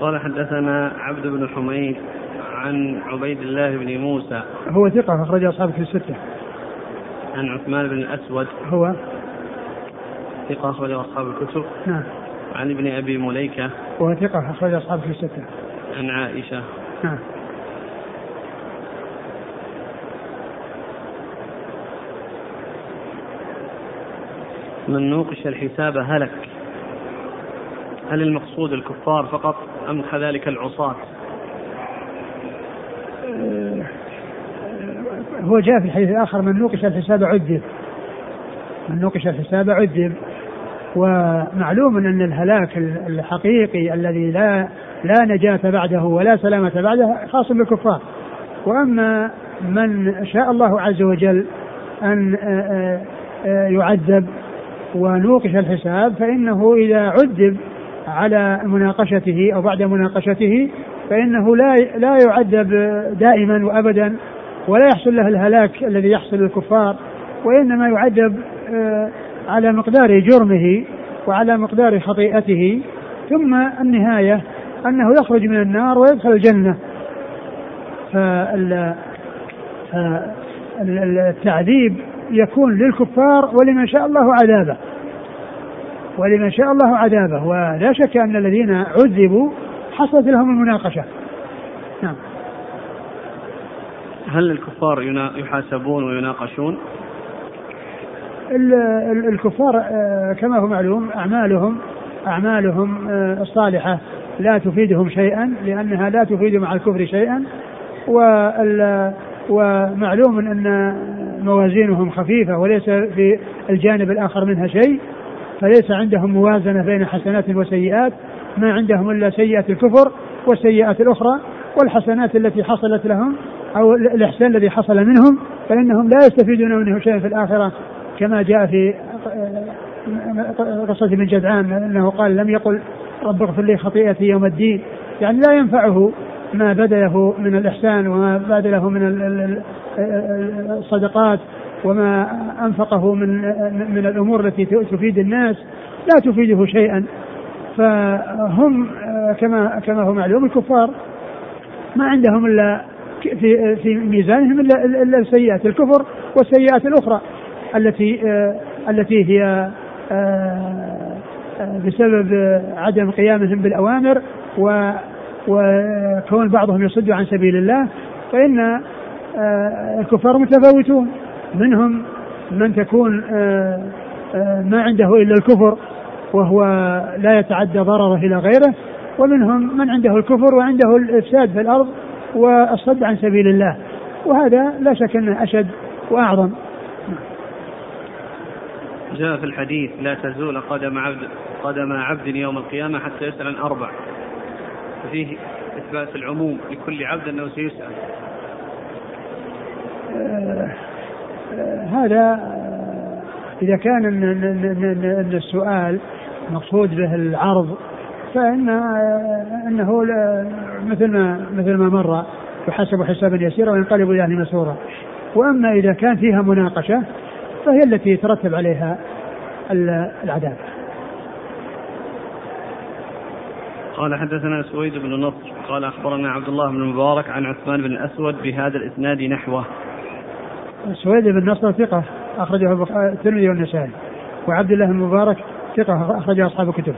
Speaker 1: قال حدثنا عبد بن حميد عن عبيد الله بن موسى
Speaker 2: هو ثقة أخرج أصحابه في الستة
Speaker 1: عن عثمان بن الأسود
Speaker 2: هو
Speaker 1: ثقة أخرج أصحاب الكتب نعم
Speaker 2: عن
Speaker 1: ابن أبي مليكة
Speaker 2: هو ثقة أخرج أصحابه في الستة
Speaker 1: عن عائشة نعم من نوقش الحساب هلك هل المقصود الكفار فقط أم كذلك العصاة
Speaker 2: آه، هو جاء في الحديث الآخر من نوقش الحساب عذب من نوقش الحساب عذب ومعلوم أن الهلاك الحقيقي الذي لا لا نجاة بعده ولا سلامة بعده خاص بالكفار وأما من شاء الله عز وجل أن آه، آه، يعذب ونوقش الحساب فإنه إذا عذب على مناقشته أو بعد مناقشته فإنه لا لا يعذب دائما وأبدا ولا يحصل له الهلاك الذي يحصل للكفار وإنما يعذب آه، على مقدار جرمه وعلى مقدار خطيئته ثم النهاية أنه يخرج من النار ويدخل الجنة فالتعذيب التعذيب يكون للكفار ولمن شاء الله عذابه ولمن شاء الله عذابه ولا شك أن الذين عذبوا حصلت لهم المناقشة
Speaker 1: نعم هل الكفار يحاسبون ويناقشون؟
Speaker 2: الكفار آه، كما هو معلوم أعمالهم أعمالهم آه، الصالحة لا تفيدهم شيئا لأنها لا تفيد مع الكفر شيئا ومعلوم أن موازينهم خفيفة وليس في الجانب الآخر منها شيء فليس عندهم موازنة بين حسنات وسيئات ما عندهم الا سيئه الكفر والسيئات الاخرى والحسنات التي حصلت لهم او الاحسان الذي حصل منهم فانهم لا يستفيدون منه شيئا في الاخره كما جاء في قصة ابن جدعان انه قال لم يقل رب اغفر لي خطيئتي يوم الدين يعني لا ينفعه ما بذله من الاحسان وما بذله من الصدقات وما انفقه من من الامور التي تفيد الناس لا تفيده شيئا فهم كما كما هو معلوم الكفار ما عندهم الا في في ميزانهم الا السيئات الكفر والسيئات الاخرى التي التي هي بسبب عدم قيامهم بالاوامر و وكون بعضهم يصد عن سبيل الله فان الكفار متفاوتون منهم من تكون ما عنده الا الكفر وهو لا يتعدى ضرره إلى غيره ومنهم من عنده الكفر وعنده الإفساد في الأرض والصد عن سبيل الله وهذا لا شك أنه أشد وأعظم
Speaker 1: جاء في الحديث لا تزول قدم عبد قدم عبد يوم القيامة حتى يسأل عن أربع فيه إثبات العموم لكل عبد أنه سيسأل
Speaker 2: آه آه هذا آه، إذا كان إن السؤال مقصود به العرض فإن أنه مثل ما مثل ما مر يحسب حسابا يسيرا وينقلب إلى مسورا مسرورا وأما إذا كان فيها مناقشة فهي التي يترتب عليها العذاب
Speaker 1: قال حدثنا سويد بن نصر قال أخبرنا عبد الله بن المبارك عن عثمان بن الأسود بهذا الإسناد نحوه
Speaker 2: سويد بن نصر ثقة أخرجه الترمذي والنسائي وعبد الله المبارك ثقة أخرجها أصحاب الكتب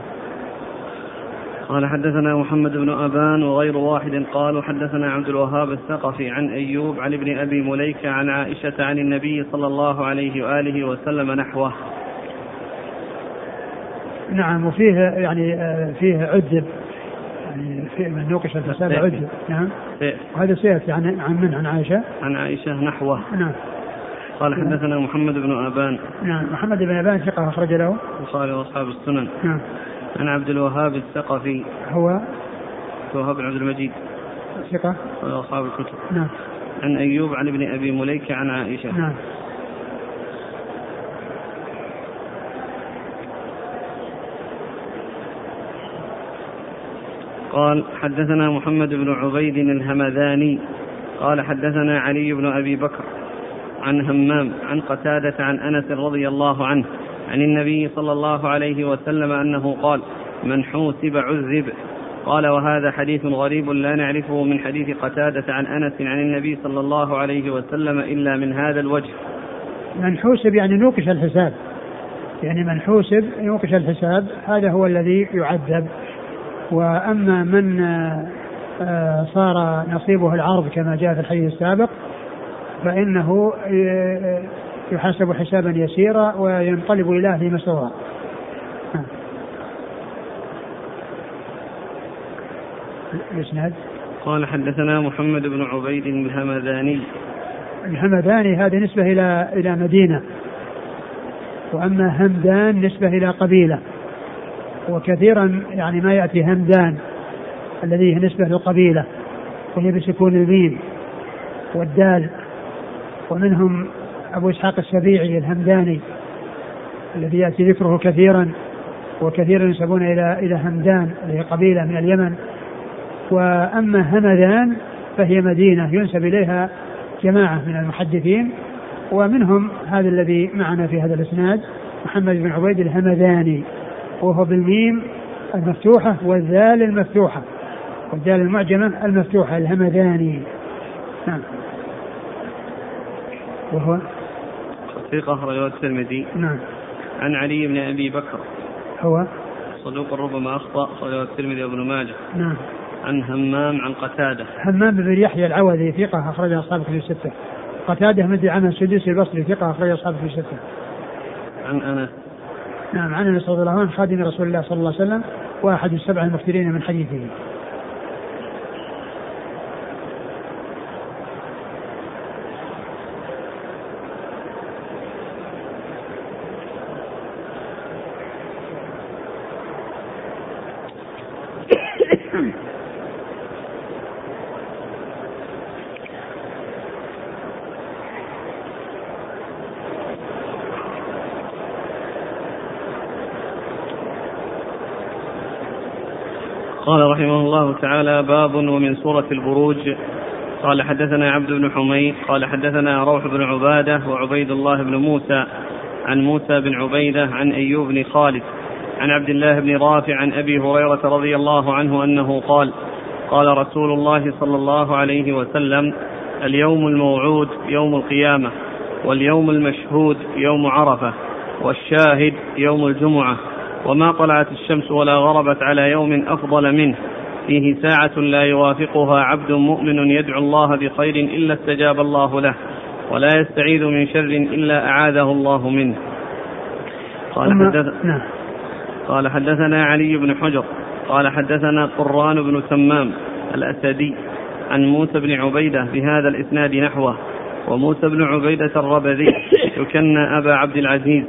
Speaker 1: قال حدثنا محمد بن أبان وغير واحد قالوا حدثنا عبد الوهاب الثقفي عن أيوب عن ابن أبي مليكة عن عائشة عن النبي صلى الله عليه وآله وسلم نحوه
Speaker 2: نعم وفيه يعني آه، فيه عذب يعني في من نوقش الفساد عذب نعم وهذا سيأتي عن من عن عائشة
Speaker 1: عن عائشة نحوه
Speaker 2: نعم
Speaker 1: قال حدثنا محمد بن أبان
Speaker 2: نعم محمد بن أبان ثقة أخرج له
Speaker 1: البخاري وأصحاب السنن نعم عن عبد الوهاب الثقفي
Speaker 2: هو
Speaker 1: عبد الوهاب بن عبد المجيد
Speaker 2: ثقة
Speaker 1: أصحاب الكتب
Speaker 2: نعم
Speaker 1: عن أيوب عن ابن أبي مليكة عن عائشة
Speaker 2: نعم
Speaker 1: قال حدثنا محمد بن عبيد الهمذاني قال حدثنا علي بن أبي بكر عن همام عن قتادة عن أنس رضي الله عنه عن النبي صلى الله عليه وسلم أنه قال من حوسب عذب قال وهذا حديث غريب لا نعرفه من حديث قتادة عن أنس عن النبي صلى الله عليه وسلم إلا من هذا الوجه
Speaker 2: من حوسب يعني نوقش الحساب يعني من حوسب نوقش الحساب هذا هو الذي يعذب وأما من آه، آه، صار نصيبه العرض كما جاء في الحديث السابق فإنه آه، آه، يحاسب حسابا يسيرا وينقلب إلى أهله مسرورا
Speaker 1: الإسناد قال حدثنا محمد بن عبيد الهمذاني
Speaker 2: الهمذاني هذا نسبة إلى إلى مدينة وأما همدان نسبة إلى قبيلة وكثيرا يعني ما يأتي همدان الذي هي نسبة للقبيلة وهي بسكون الميم والدال ومنهم أبو إسحاق السبيعي الهمداني الذي يأتي ذكره كثيرا وكثيرا ينسبون إلى إلى همدان وهي قبيلة من اليمن وأما همدان فهي مدينة ينسب إليها جماعة من المحدثين ومنهم هذا الذي معنا في هذا الإسناد محمد بن عبيد الهمداني وهو بالميم المفتوحة والذال المفتوحة والدال المعجمة المفتوحة الهمداني نعم وهو
Speaker 1: ثقة أخرجه الترمذي
Speaker 2: نعم
Speaker 1: عن علي بن أبي بكر
Speaker 2: هو
Speaker 1: صدوق ربما أخطأ أخرجه الترمذي وابن ماجه
Speaker 2: نعم
Speaker 1: عن همام عن قتادة
Speaker 2: همام بن يحيى العوذي ثقة أخرج أصحاب كتب الستة قتادة مدي عام السدوسي البصري ثقة أخرج أصحاب كتب الستة
Speaker 1: عن أنس
Speaker 2: نعم عن أنس رضي الله عنه خادم رسول الله صلى الله عليه وسلم وأحد السبع المكثرين من حديثه
Speaker 1: قال رحمه الله تعالى باب ومن سورة البروج قال حدثنا عبد بن حميد قال حدثنا روح بن عبادة وعبيد الله بن موسى عن موسى بن عبيدة عن أيوب بن خالد عن عبد الله بن رافع عن أبي هريرة رضي الله عنه أنه قال قال رسول الله صلى الله عليه وسلم اليوم الموعود يوم القيامة واليوم المشهود يوم عرفة والشاهد يوم الجمعة وما طلعت الشمس ولا غربت على يوم أفضل منه فيه ساعة لا يوافقها عبد مؤمن يدعو الله بخير إلا استجاب الله له ولا يستعيذ من شر إلا أعاذه الله منه قال حدث نعم. قال حدثنا علي بن حجر قال حدثنا قران بن سمام الأسدي عن موسى بن عبيدة بهذا الإسناد نحوه وموسى بن عبيدة الربذي يكنى أبا عبد العزيز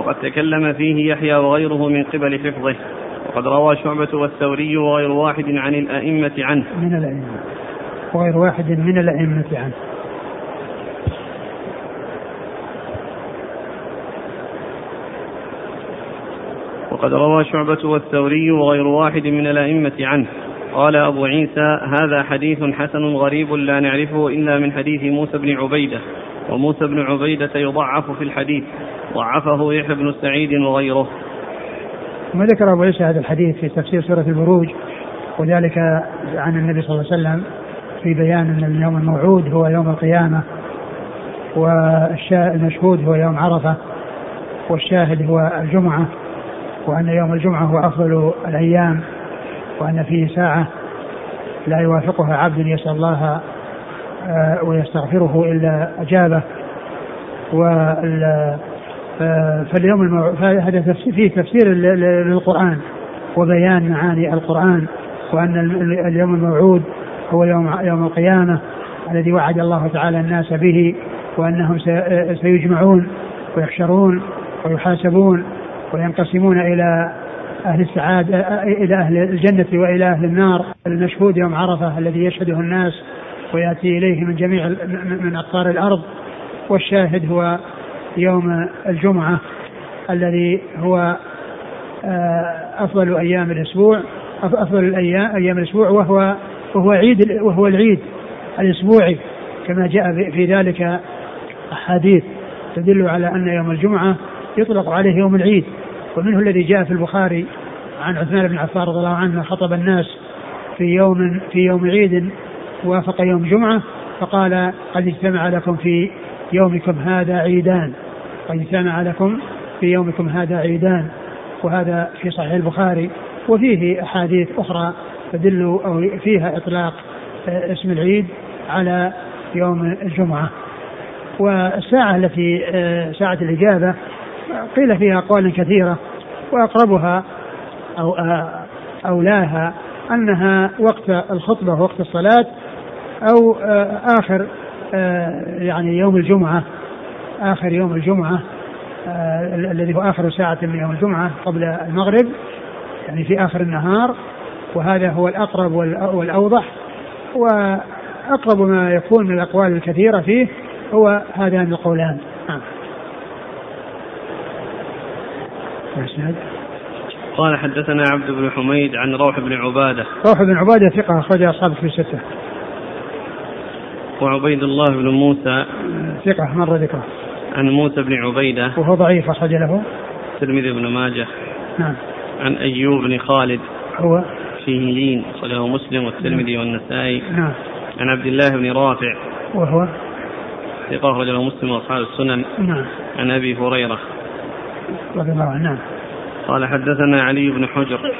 Speaker 1: وقد تكلم فيه يحيى وغيره من قبل حفظه وقد روى شعبة والثوري وغير واحد عن الأئمة عنه من الأئمة
Speaker 2: وغير واحد من الأئمة عنه
Speaker 1: وقد روى شعبة والثوري وغير واحد من الأئمة عنه قال أبو عيسى هذا حديث حسن غريب لا نعرفه إلا من حديث موسى بن عبيدة وموسى بن عبيدة يضعف في الحديث وعفه يحيى بن سعيد وغيره
Speaker 2: ثم ذكر ابو عيسى هذا الحديث في تفسير سوره البروج وذلك عن النبي صلى الله عليه وسلم في بيان ان اليوم الموعود هو يوم القيامه والشاهد المشهود هو يوم عرفه والشاهد هو الجمعه وان يوم الجمعه هو افضل الايام وان فيه ساعه لا يوافقها عبد يسال الله آه، ويستغفره الا اجابه وال فاليوم المو... فهذا فيه تفسير للقرآن وبيان معاني القرآن وأن اليوم الموعود هو يوم يوم القيامة الذي وعد الله تعالى الناس به وأنهم آه، سيجمعون ويحشرون ويحاسبون وينقسمون إلى أهل السعادة آه، إلى أهل الجنة وإلى أهل النار المشهود يوم عرفة الذي يشهده الناس ويأتي إليه من جميع من أقطار الأرض والشاهد هو يوم الجمعة الذي هو آه، أفضل أيام الأسبوع أفضل الأيام أيام الأسبوع وهو وهو عيد وهو العيد الأسبوعي كما جاء في ذلك أحاديث تدل على أن يوم الجمعة يطلق عليه يوم العيد ومنه الذي جاء في البخاري عن عثمان بن عفان رضي الله عنه خطب الناس في يوم في يوم عيد وافق يوم جمعة فقال قد اجتمع لكم في يومكم هذا عيدان قد اجتمع لكم في يومكم هذا عيدان وهذا في صحيح البخاري وفيه أحاديث أخرى تدل أو فيها إطلاق آه، اسم العيد على يوم الجمعة والساعة التي آه، ساعة الإجابة قيل فيها أقوال كثيرة وأقربها أو آه، أولاها أنها وقت الخطبة وقت الصلاة أو آخر آه، يعني يوم الجمعة آخر يوم الجمعة آه، الذي هو آخر ساعة من يوم الجمعة قبل المغرب يعني في آخر النهار وهذا هو الأقرب والأوضح وأقرب ما يكون من الأقوال الكثيرة فيه هو هذان القولان نعم
Speaker 1: قال حدثنا عبد بن حميد عن روح بن عبادة
Speaker 2: روح بن عبادة ثقة أخرج أصحابه في الستة
Speaker 1: وعبيد الله بن موسى
Speaker 2: ثقة مر ذكره
Speaker 1: عن موسى بن عبيدة
Speaker 2: وهو ضعيف أخرج له
Speaker 1: الترمذي ابن ماجه
Speaker 2: نعم عن
Speaker 1: أيوب بن خالد
Speaker 2: هو
Speaker 1: فيه لين أخرجه مسلم والترمذي والنسائي
Speaker 2: نعم عن
Speaker 1: عبد الله بن رافع
Speaker 2: وهو
Speaker 1: ثقة أخرجه مسلم وأصحاب السنن
Speaker 2: نعم عن
Speaker 1: أبي هريرة
Speaker 2: رضي الله عنه نعم
Speaker 1: قال حدثنا علي بن حجر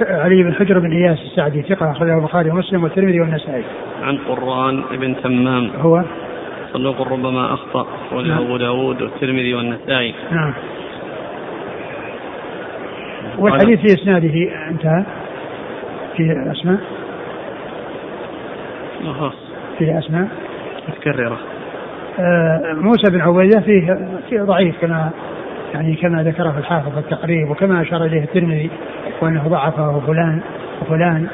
Speaker 2: علي بن حجر بن اياس السعدي ثقه اخرجه البخاري ومسلم والترمذي والنسائي.
Speaker 1: عن قران بن تمام
Speaker 2: هو
Speaker 1: صدوق ربما اخطا وله نعم. ابو داوود والترمذي والنسائي.
Speaker 2: نعم. والحديث في اسناده انتهى في اسماء
Speaker 1: فيه
Speaker 2: في اسماء
Speaker 1: متكرره
Speaker 2: آه موسى بن عبيده فيه, فيه ضعيف كما يعني كما ذكره الحافظ التقريب وكما أشار إليه الترمذي وأنه ضعفه فلان وفلان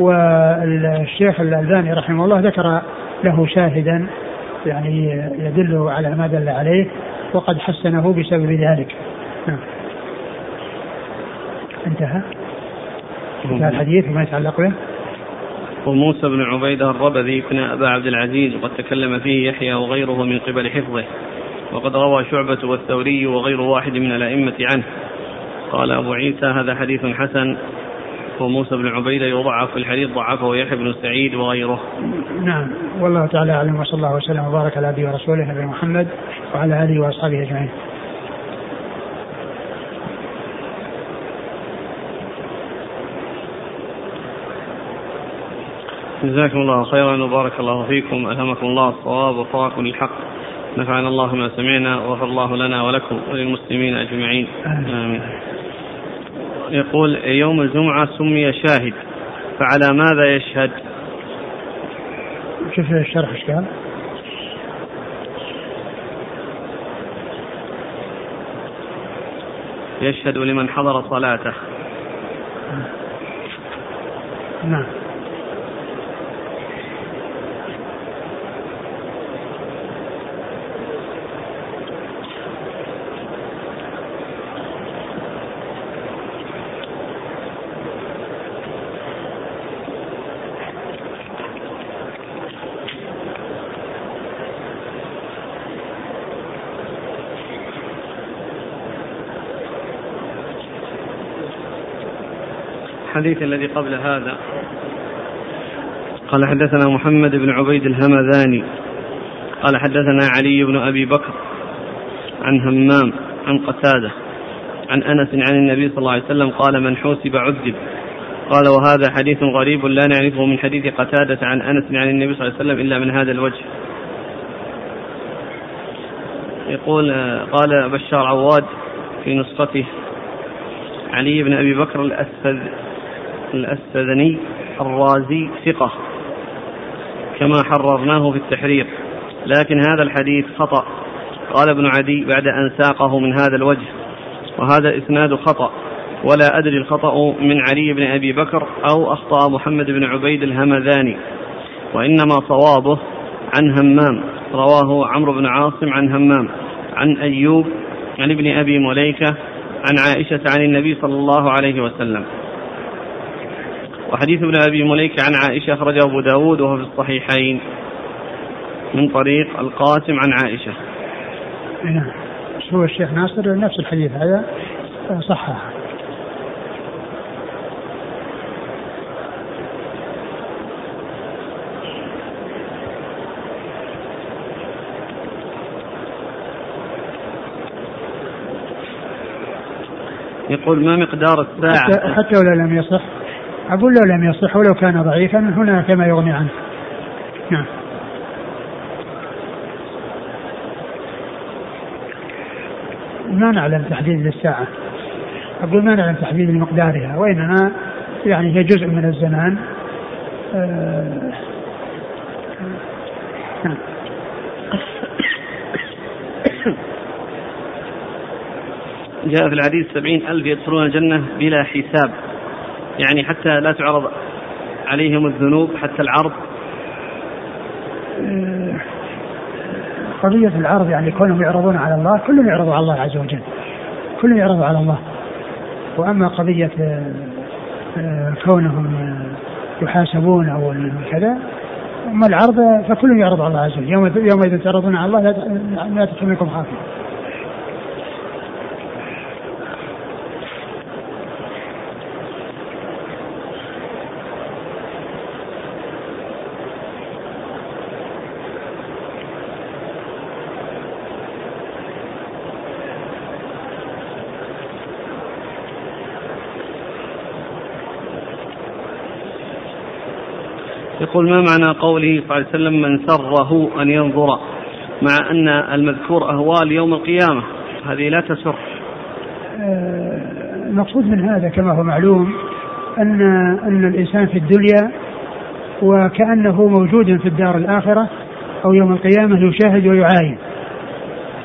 Speaker 2: والشيخ الألباني رحمه الله ذكر له شاهدا يعني يدل على ما دل عليه وقد حسنه بسبب ذلك نعم. انتهى انتهى الحديث وما يتعلق به
Speaker 1: وموسى بن عبيدة الربذي ابن أبا عبد العزيز وقد تكلم فيه يحيى وغيره من قبل حفظه وقد روى شعبة والثوري وغير واحد من الأئمة عنه قال أبو عيسى هذا حديث حسن وموسى بن عبيدة يضعف الحديث ضعفه يحيى بن سعيد وغيره
Speaker 2: نعم والله تعالى أعلم وصلى الله وسلم وبارك على أبي ورسوله نبينا محمد وعلى آله وأصحابه أجمعين
Speaker 1: جزاكم الله خيرا وبارك الله فيكم ألهمكم الله الصواب وفاكم الحق نفعنا الله ما سمعنا وغفر الله لنا ولكم وللمسلمين أجمعين
Speaker 2: آمين
Speaker 1: يقول يوم الجمعة سمي شاهد فعلى ماذا يشهد
Speaker 2: شوف الشرح ايش قال؟
Speaker 1: يشهد لمن حضر صلاته
Speaker 2: نعم
Speaker 1: الحديث الذي قبل هذا قال حدثنا محمد بن عبيد الهمذاني قال حدثنا علي بن أبي بكر عن همام عن قتادة عن أنس عن النبي صلى الله عليه وسلم قال من حوسب عذب قال وهذا حديث غريب لا نعرفه من حديث قتادة عن أنس عن النبي صلى الله عليه وسلم إلا من هذا الوجه يقول قال بشار عواد في نسخته علي بن أبي بكر الأسفد الأسدني الرازي ثقة كما حررناه في التحرير لكن هذا الحديث خطأ قال ابن عدي بعد أن ساقه من هذا الوجه وهذا إسناد خطأ ولا أدري الخطأ من علي بن أبي بكر أو أخطأ محمد بن عبيد الهمذاني وإنما صوابه عن همام رواه عمرو بن عاصم عن همام عن أيوب عن ابن أبي مليكة عن عائشة عن النبي صلى الله عليه وسلم وحديث ابن أبي مليك عن عائشة أخرجه أبو داود وهو في الصحيحين من طريق القاسم عن عائشة
Speaker 2: نعم هو الشيخ ناصر نفس الحديث هذا صححه
Speaker 1: يقول ما مقدار
Speaker 2: الساعة حتى, حتى ولو لم يصح أقول له لم يصح ولو كان ضعيفا هنا كما يغني عنه نعم ما نعلم تحديد للساعة أقول ما نعلم تحديد لمقدارها وإنما يعني هي جزء من الزمان آه، نعم.
Speaker 1: جاء في الحديث سبعين ألف يدخلون الجنة بلا حساب يعني حتى لا تعرض عليهم الذنوب حتى العرض
Speaker 2: آه، قضية العرض يعني كونهم يعرضون على الله كلهم يعرضوا على الله عز وجل كلهم يعرضوا على الله وأما قضية آه، آه، كونهم يحاسبون أو كذا أما العرض فكلهم يعرض على الله عز وجل يوم يوم تعرضون على الله لا تكون لكم خافيه
Speaker 1: يقول ما معنى قوله صلى الله عليه وسلم من سره أن ينظر مع أن المذكور أهوال يوم القيامة هذه لا تسر
Speaker 2: آه، المقصود من هذا كما هو معلوم أن أن الإنسان في الدنيا وكأنه موجود في الدار الآخرة أو يوم القيامة يشاهد ويعاين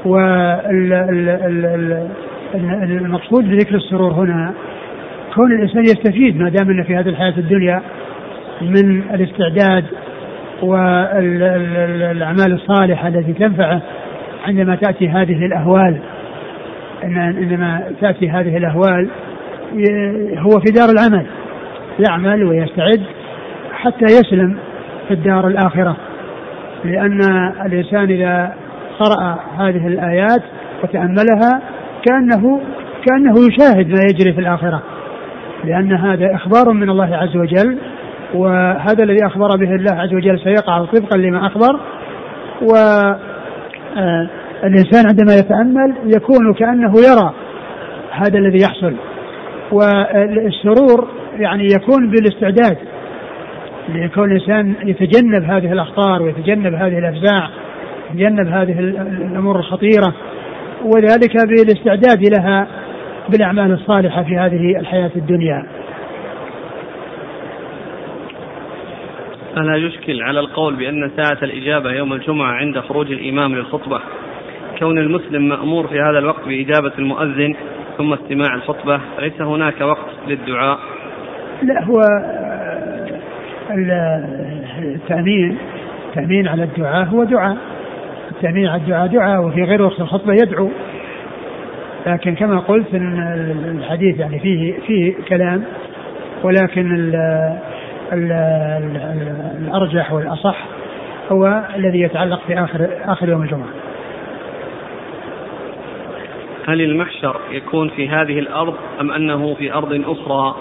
Speaker 2: والمقصود بذكر السرور هنا كون الإنسان يستفيد ما دام أنه في هذه الحياة الدنيا من الاستعداد والاعمال الصالحه التي تنفعه عندما تاتي هذه الاهوال عندما تاتي هذه الاهوال هو في دار العمل يعمل ويستعد حتى يسلم في الدار الاخره لان الانسان اذا قرأ هذه الايات وتاملها كانه كانه يشاهد ما يجري في الاخره لان هذا اخبار من الله عز وجل وهذا الذي أخبر به الله عز وجل سيقع طبقا لما أخبر و آه، الإنسان عندما يتأمل يكون كأنه يرى هذا الذي يحصل والسرور يعني يكون بالاستعداد ليكون الإنسان يتجنب هذه الأخطار ويتجنب هذه الأفزاع يتجنب هذه الأمور الخطيرة وذلك بالاستعداد لها بالأعمال الصالحة في هذه الحياة الدنيا
Speaker 1: فلا يشكل على القول بأن ساعة الإجابة يوم الجمعة عند خروج الإمام للخطبة كون المسلم مأمور في هذا الوقت بإجابة المؤذن ثم استماع الخطبة ليس هناك وقت للدعاء
Speaker 2: لا هو التأمين التأمين على الدعاء هو دعاء التأمين على الدعاء دعاء وفي غير وقت الخطبة يدعو لكن كما قلت ان الحديث يعني فيه فيه كلام ولكن الارجح والاصح هو الذي يتعلق باخر اخر يوم الجمعه.
Speaker 1: هل المحشر يكون في هذه الارض ام انه في ارض اخرى؟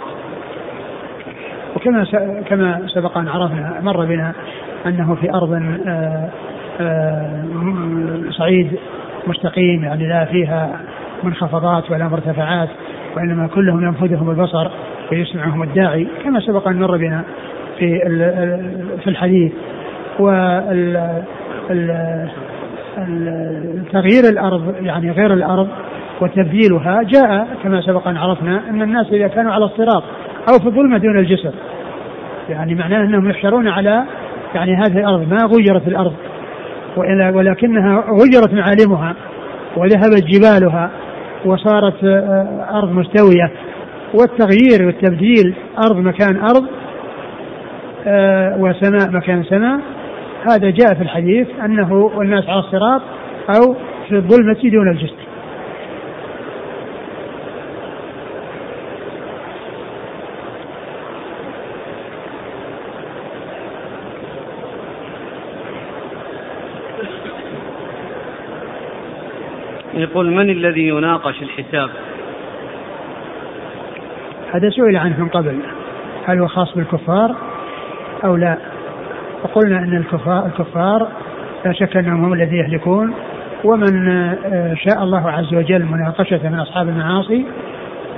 Speaker 2: وكما كما سبق ان عرفنا مر بنا انه في ارض آه، آه، صعيد مستقيم يعني لا فيها منخفضات ولا مرتفعات وانما كلهم ينفذهم البصر ويسمعهم الداعي كما سبق أن مر بنا في في الحديث وال تغيير الأرض يعني غير الأرض وتبديلها جاء كما سبق أن عرفنا أن الناس إذا كانوا على الصراط أو في الظلمة دون الجسر يعني معناه أنهم يحشرون على يعني هذه الأرض ما غيرت الأرض ولكنها غيرت معالمها وذهبت جبالها وصارت آه، آه، أرض مستوية والتغيير والتبديل أرض مكان أرض آه، وسماء مكان سماء هذا جاء في الحديث أنه والناس على الصراط أو في الظلمة دون الجسر
Speaker 1: يقول من الذي يناقش الحساب
Speaker 2: هذا سئل عنه من قبل هل هو خاص بالكفار أو لا وقلنا أن الكفار, الكفار لا شك أنهم هم الذين يهلكون ومن آه، شاء الله عز وجل مناقشة من أصحاب المعاصي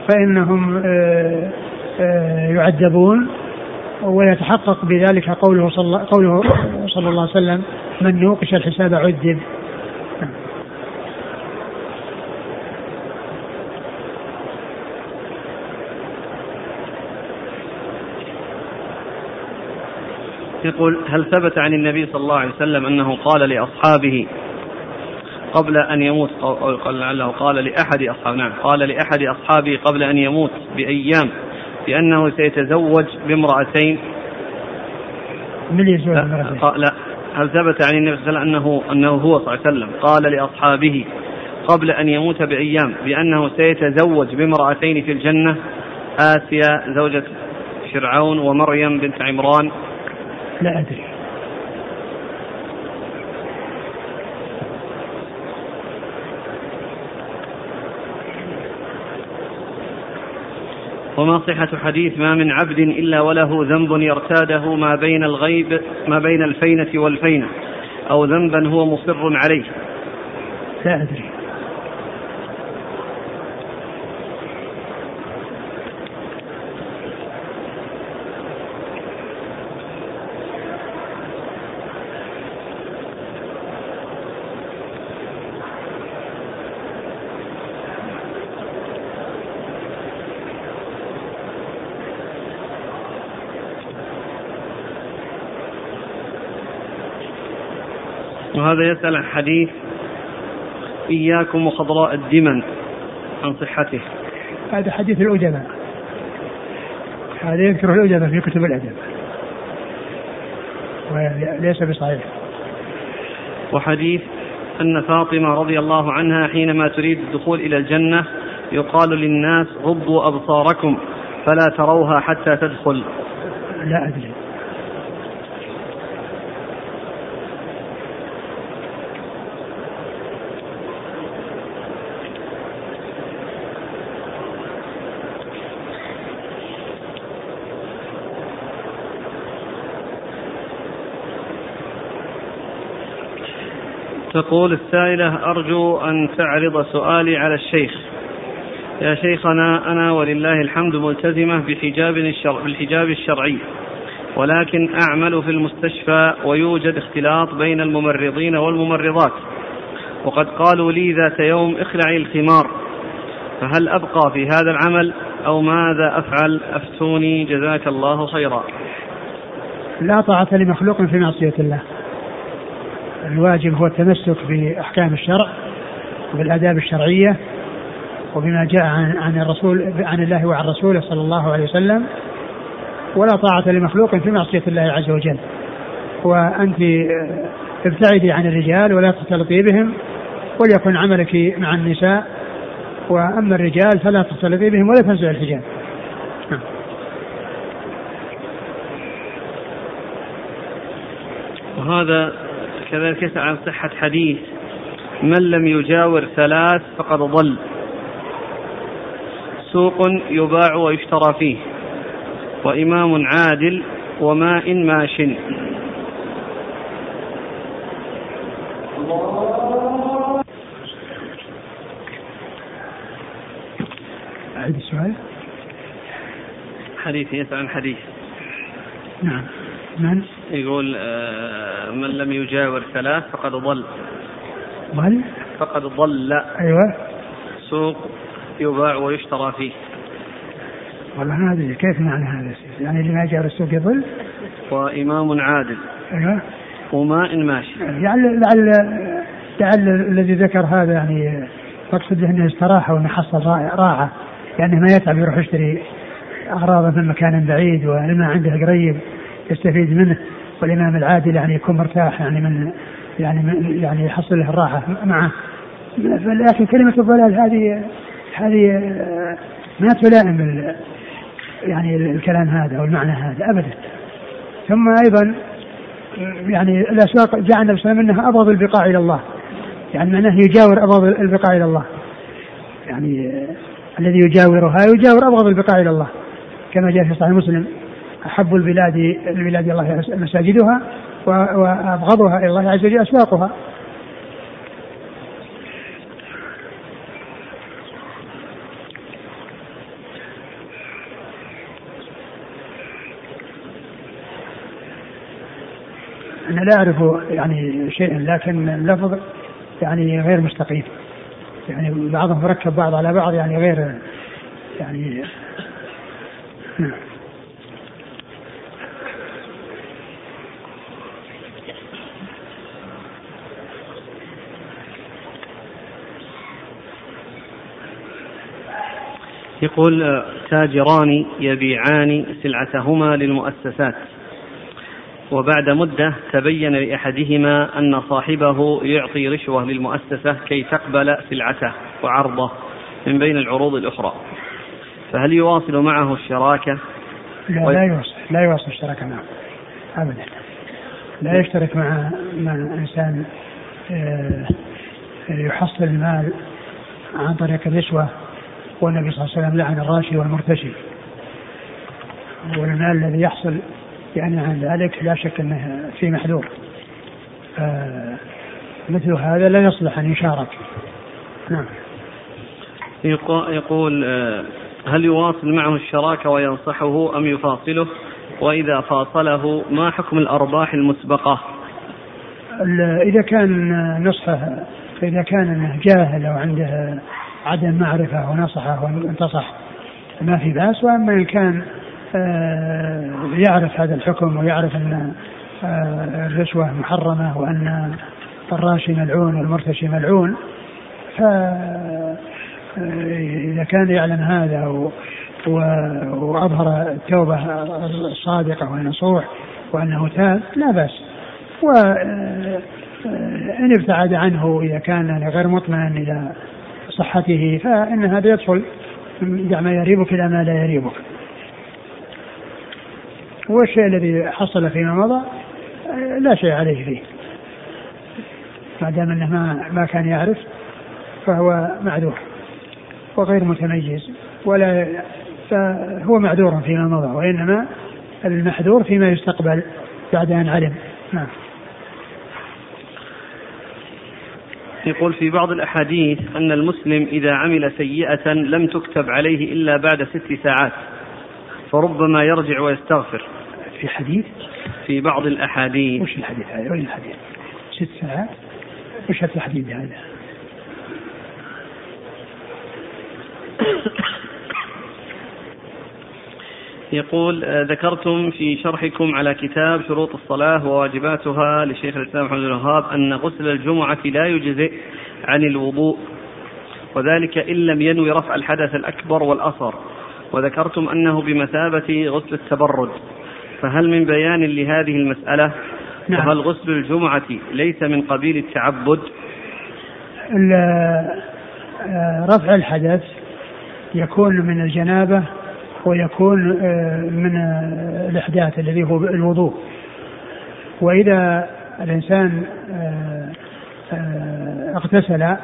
Speaker 2: فإنهم آه، آه، يعذبون ويتحقق بذلك قوله صلى, قوله صلى الله عليه وسلم من نوقش الحساب عذب
Speaker 1: يقول هل ثبت عن النبي صلى الله عليه وسلم أنه قال لأصحابه قبل أن يموت قال لعله قال لأحد أصحابه نعم قال لأحد أصحابه قبل أن يموت بأيام بأنه سيتزوج بامرأتين من يزوج لا, لا هل ثبت عن النبي صلى الله عليه وسلم أنه أنه هو صلى الله عليه وسلم قال لأصحابه قبل أن يموت بأيام بأنه سيتزوج بامرأتين في الجنة آسيا زوجة فرعون ومريم بنت عمران
Speaker 2: لا أدري
Speaker 1: وما صحة حديث ما من عبد إلا وله ذنب يرتاده ما بين الغيب ما بين الفينة والفينة أو ذنبا هو مصر عليه
Speaker 2: لا أدري
Speaker 1: وهذا يسأل عن حديث إياكم وخضراء الدمن عن صحته
Speaker 2: هذا حديث الأدباء هذا يذكره الأدباء في كتب الأدب وليس بصحيح
Speaker 1: وحديث أن فاطمة رضي الله عنها حينما تريد الدخول إلى الجنة يقال للناس غضوا أبصاركم فلا تروها حتى تدخل
Speaker 2: لا أدري
Speaker 1: تقول السائلة أرجو أن تعرض سؤالي على الشيخ يا شيخنا أنا ولله الحمد ملتزمة بحجاب الشرع بالحجاب الشرعي ولكن أعمل في المستشفى ويوجد اختلاط بين الممرضين والممرضات وقد قالوا لي ذات يوم اخلعي الخمار فهل أبقى في هذا العمل أو ماذا أفعل أفتوني جزاك الله خيرا
Speaker 2: لا طاعة لمخلوق في معصية الله الواجب هو التمسك بأحكام الشرع وبالآداب الشرعية وبما جاء عن, عن الرسول عن الله وعن رسوله صلى الله عليه وسلم ولا طاعة لمخلوق في معصية الله عز وجل وأنت ابتعدي عن الرجال ولا تختلطي بهم وليكن عملك مع النساء وأما الرجال فلا تختلطي بهم ولا تنزع الحجاب
Speaker 1: وهذا كذلك يسأل عن صحة حديث من لم يجاور ثلاث فقد ضل سوق يباع ويشترى فيه وإمام عادل وماء ماش حديث يسأل عن حديث نعم من؟ يقول آه، من لم يجاور ثلاث فقد ضل ضل؟ فقد ضل ايوه سوق يباع ويشترى فيه
Speaker 2: والله ما ادري كيف معنى هذا يعني اللي ما جاور السوق يضل
Speaker 1: وامام عادل ايوه وماء ماشي لعل
Speaker 2: لعل لعل الذي ذكر هذا يعني تقصد انه يعني استراحه وانه حصل راحه لانه يعني ما يتعب يروح يشتري اغراضه من مكان بعيد وما عنده قريب يستفيد منه والامام العادل يعني يكون مرتاح يعني من يعني من يعني يحصل له الراحه معه لكن كلمه الضلال هذه هذه آه، ما تلائم يعني الكلام هذا والمعنى هذا ابدا ثم ايضا يعني الاسواق جاء النبي صلى الله عليه وسلم انها ابغض البقاع الى الله يعني معناه يجاور ابغض البقاع الى الله يعني آه، الذي يجاورها يجاور ابغض البقاع الى الله كما جاء في صحيح مسلم أحب البلاد البلاد الله مساجدها وأبغضها إلى الله عز وجل أسواقها أنا لا أعرف يعني شيئا لكن اللفظ يعني غير مستقيم يعني بعضهم ركب بعض على بعض يعني غير يعني نعم
Speaker 1: يقول آه، تاجران يبيعان سلعتهما للمؤسسات وبعد مدة تبين لأحدهما أن صاحبه يعطي رشوة للمؤسسة كي تقبل سلعته وعرضه من بين العروض الأخرى فهل يواصل معه الشراكة؟
Speaker 2: لا و... لا يواصل لا يواصل الشراكة معه أبدا لا نعم. يشترك مع مع إنسان آه، يحصل المال عن طريق الرشوة والنبي صلى الله عليه وسلم لعن الراشي والمرتشي والمال الذي يحصل يعني عن ذلك لا شك انه في محذور آه، مثل هذا لا يصلح ان يشارك
Speaker 1: نعم يقول آه، هل يواصل معه الشراكة وينصحه أم يفاصله وإذا فاصله ما حكم الأرباح المسبقة
Speaker 2: إذا كان نصحه إذا كان جاهل أو عنده عدم معرفة ونصحه وانتصح ما في بأس وأما إن كان آه، يعرف هذا الحكم ويعرف أن آه، الرشوة محرمة وأن الراشي ملعون والمرتشي ملعون فإذا آه، إذا كان يعلم هذا وأظهر التوبة الصادقة والنصوح وأنه تاب لا بأس وإن ابتعد عنه إذا كان غير مطمئن إلى صحته فإن هذا يدخل دع ما يريبك إلى ما لا يريبك والشيء الذي حصل فيما مضى لا شيء عليه فيه ما دام انه ما, ما كان يعرف فهو معذور وغير متميز ولا فهو معذور فيما مضى وانما المحذور فيما يستقبل بعد ان علم نعم
Speaker 1: يقول في بعض الأحاديث أن المسلم إذا عمل سيئة لم تكتب عليه إلا بعد ست ساعات فربما يرجع ويستغفر
Speaker 2: في حديث
Speaker 1: في بعض الأحاديث
Speaker 2: وش الحديث هذا وين الحديث ست ساعات وش الحديث هذا يعني؟
Speaker 1: يقول آه، ذكرتم في شرحكم على كتاب شروط الصلاة وواجباتها لشيخ الإسلام محمد الوهاب أن غسل الجمعة لا يجزئ عن الوضوء وذلك إن لم ينوي رفع الحدث الأكبر والأصغر وذكرتم أنه بمثابة غسل التبرد فهل من بيان لهذه المسألة نعم. وهل غسل الجمعة ليس من قبيل التعبد
Speaker 2: آه، رفع الحدث يكون من الجنابة ويكون آه، من آه، الإحداث الذي هو الوضوء وإذا الإنسان آه، اغتسل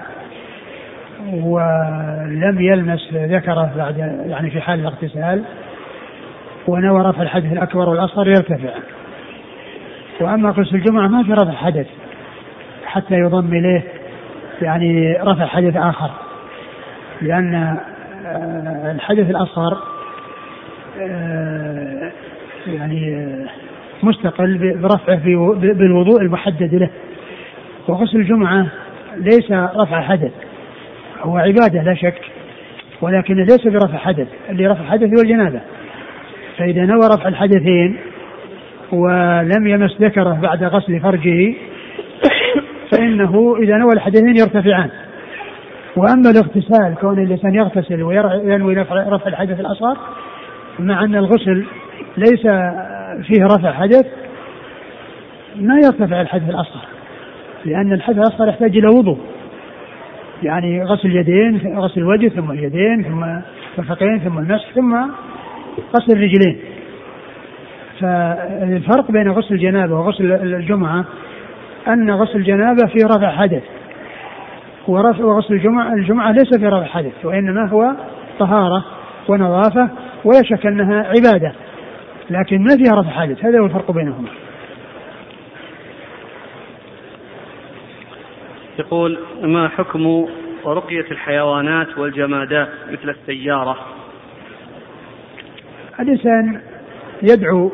Speaker 2: ولم يلمس ذكره بعد يعني في حال الاغتسال ونوى رفع الحدث الأكبر والأصغر يرتفع وأما غسل الجمعة ما في رفع حدث حتى يضم إليه يعني رفع حدث آخر لأن الحدث الأصغر آه، يعني آه، مستقل برفعه بالوضوء المحدد له وغسل الجمعة ليس رفع حدث هو عبادة لا شك ولكن ليس برفع حدث اللي رفع حدث هو الجنابة فإذا نوى رفع الحدثين ولم يمس ذكره بعد غسل فرجه فإنه إذا نوى الحدثين يرتفعان وأما الاغتسال كون الإنسان يغتسل وينوي رفع الحدث الأصغر مع أن الغسل ليس فيه رفع حدث ما يرتفع الحدث الأصغر لأن الحدث الأصغر يحتاج إلى وضوء يعني غسل اليدين غسل الوجه ثم اليدين ثم الفقين ثم المسح ثم غسل الرجلين فالفرق بين غسل الجنابة وغسل الجمعة أن غسل الجنابة في رفع حدث ورفع وغسل الجمعة الجمعة ليس في رفع حدث وإنما هو طهارة ونظافة ولا شك أنها عبادة لكن ما فيها رفع حادث هذا هو الفرق بينهما
Speaker 1: يقول ما حكم رقية الحيوانات والجمادات مثل السيارة
Speaker 2: الإنسان يدعو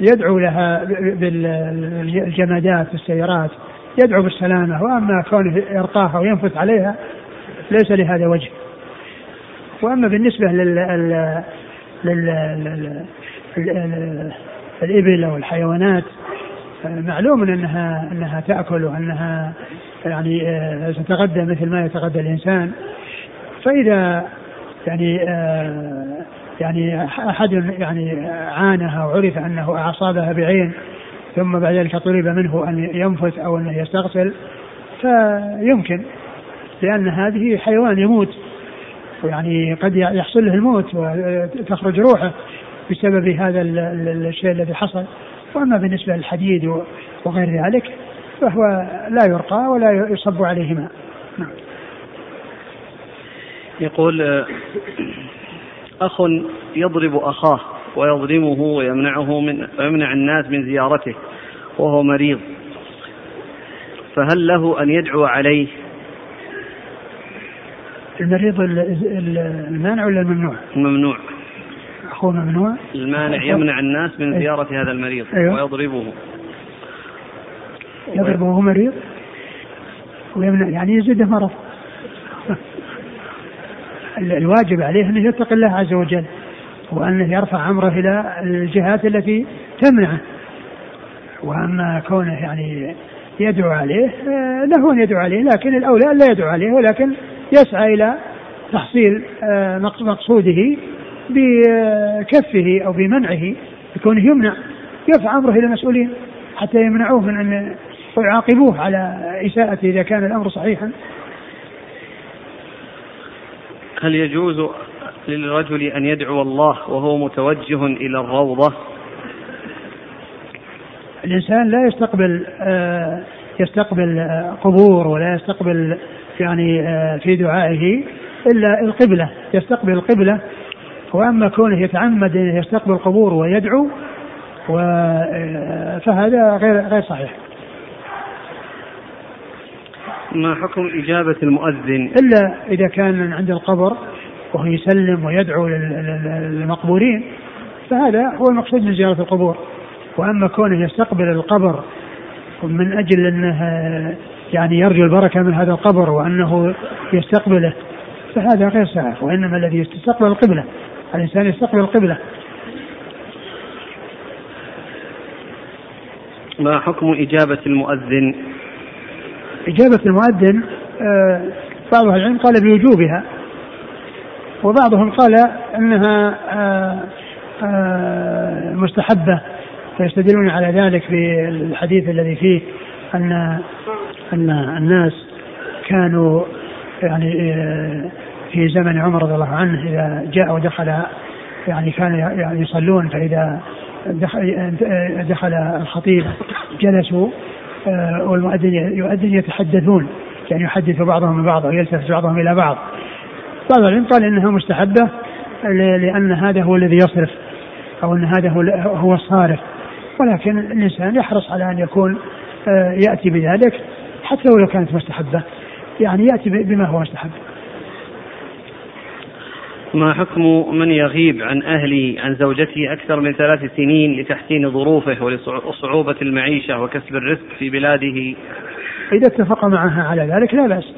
Speaker 2: يدعو لها بالجمادات والسيارات يدعو بالسلامة وأما كونه يرقاها وينفث عليها ليس لهذا وجه وأما بالنسبة لل للإبل أو الحيوانات معلوم أنها أنها تأكل وأنها يعني آه، تتغذى مثل ما يتغذى الإنسان فإذا يعني آه، يعني أحد يعني عانها وعرف أنه أعصابها بعين ثم بعد ذلك طلب منه أن ينفث أو أن يستغسل فيمكن لأن هذه حيوان يموت يعني قد يحصل له الموت وتخرج روحه بسبب هذا الشيء الذي حصل واما بالنسبه للحديد وغير ذلك فهو لا يرقى ولا يصب عليه ماء نعم.
Speaker 1: يقول اخ يضرب اخاه ويظلمه ويمنعه من ويمنع الناس من زيارته وهو مريض فهل له ان يدعو عليه
Speaker 2: المريض المانع ولا الممنوع؟ الممنوع أخوه ممنوع؟
Speaker 1: المانع يمنع الناس من أيوه. زيارة أيوه. هذا المريض أيوه. ويضربه يضربه
Speaker 2: وهو مريض ويمنع يعني يزيده مرض الواجب عليه أن يتقي الله عز وجل وأنه يرفع أمره إلى الجهات التي تمنعه وأما كونه يعني يدعو عليه له أن يدعو عليه لكن الأولى لا يدعو عليه ولكن يسعى إلى تحصيل آه، مقصوده بكفه أو بمنعه بكونه يمنع يرفع أمره إلى المسؤولين حتى يمنعوه من أن ويعاقبوه على إساءته إذا كان الأمر صحيحا
Speaker 1: هل يجوز للرجل أن يدعو الله وهو متوجه إلى الروضة
Speaker 2: الإنسان لا يستقبل آه، يستقبل قبور ولا يستقبل يعني آه، في دعائه إلا القبلة يستقبل القبلة وأما كونه يتعمد ان يستقبل القبور ويدعو آه، فهذا غير غير صحيح
Speaker 1: ما حكم إجابة المؤذن
Speaker 2: إلا إذا كان عند القبر وهو يسلم ويدعو للمقبورين فهذا هو المقصود من زيارة القبور وأما كونه يستقبل القبر من أجل أنه يعني يرجو البركة من هذا القبر وأنه يستقبله فهذا غير صحيح وإنما الذي يستقبل القبلة الإنسان يستقبل القبلة
Speaker 1: ما حكم إجابة المؤذن
Speaker 2: إجابة المؤذن آه، بعض أهل العلم قال بوجوبها وبعضهم قال أنها آه، آه، مستحبة فيستدلون على ذلك بالحديث الذي فيه أن أن الناس كانوا يعني آه، في زمن عمر رضي الله عنه إذا جاء ودخل يعني كانوا يعني يصلون فإذا آه، دخل, الخطيب جلسوا آه، والمؤذن يؤذن يتحدثون يعني يحدث بعضهم ببعض ويلتفت بعضهم إلى بعض بعض العلم قال إنها مستحبة لأن هذا هو الذي يصرف أو أن هذا هو الصارف ولكن الإنسان يحرص على أن يكون يأتي بذلك حتى ولو كانت مستحبة يعني يأتي بما هو مستحب
Speaker 1: ما حكم من يغيب عن أهلي عن زوجتي أكثر من ثلاث سنين لتحسين ظروفه ولصعوبة المعيشة وكسب الرزق في بلاده
Speaker 2: إذا اتفق معها على ذلك لا بأس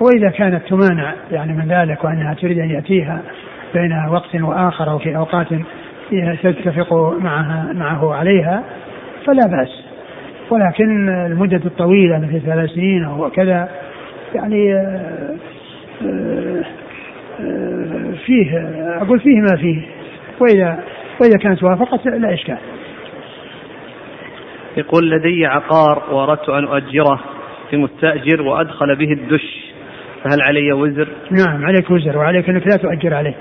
Speaker 2: وإذا كانت تمانع يعني من ذلك وأنها تريد أن يأتيها بين وقت وآخر أو في أوقات تتفق معها معه عليها فلا بأس ولكن المدة الطويلة مثل ثلاث سنين أو كذا يعني آه، آه، آه، فيه أقول فيه ما فيه وإذا وإذا كانت وافقت لا إشكال
Speaker 1: يقول لدي عقار وأردت أن أؤجره في مستأجر وأدخل به الدش فهل علي وزر؟
Speaker 2: نعم عليك وزر وعليك أنك لا تؤجر عليه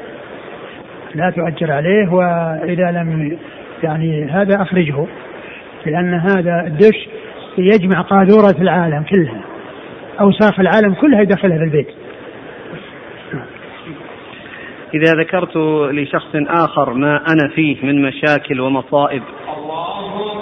Speaker 2: لا تؤجر عليه وإذا لم يعني هذا أخرجه لأن هذا الدش يجمع قاذورة العالم كلها أوساخ العالم كلها يدخلها في البيت
Speaker 1: إذا ذكرت لشخص آخر ما أنا فيه من مشاكل ومصائب الله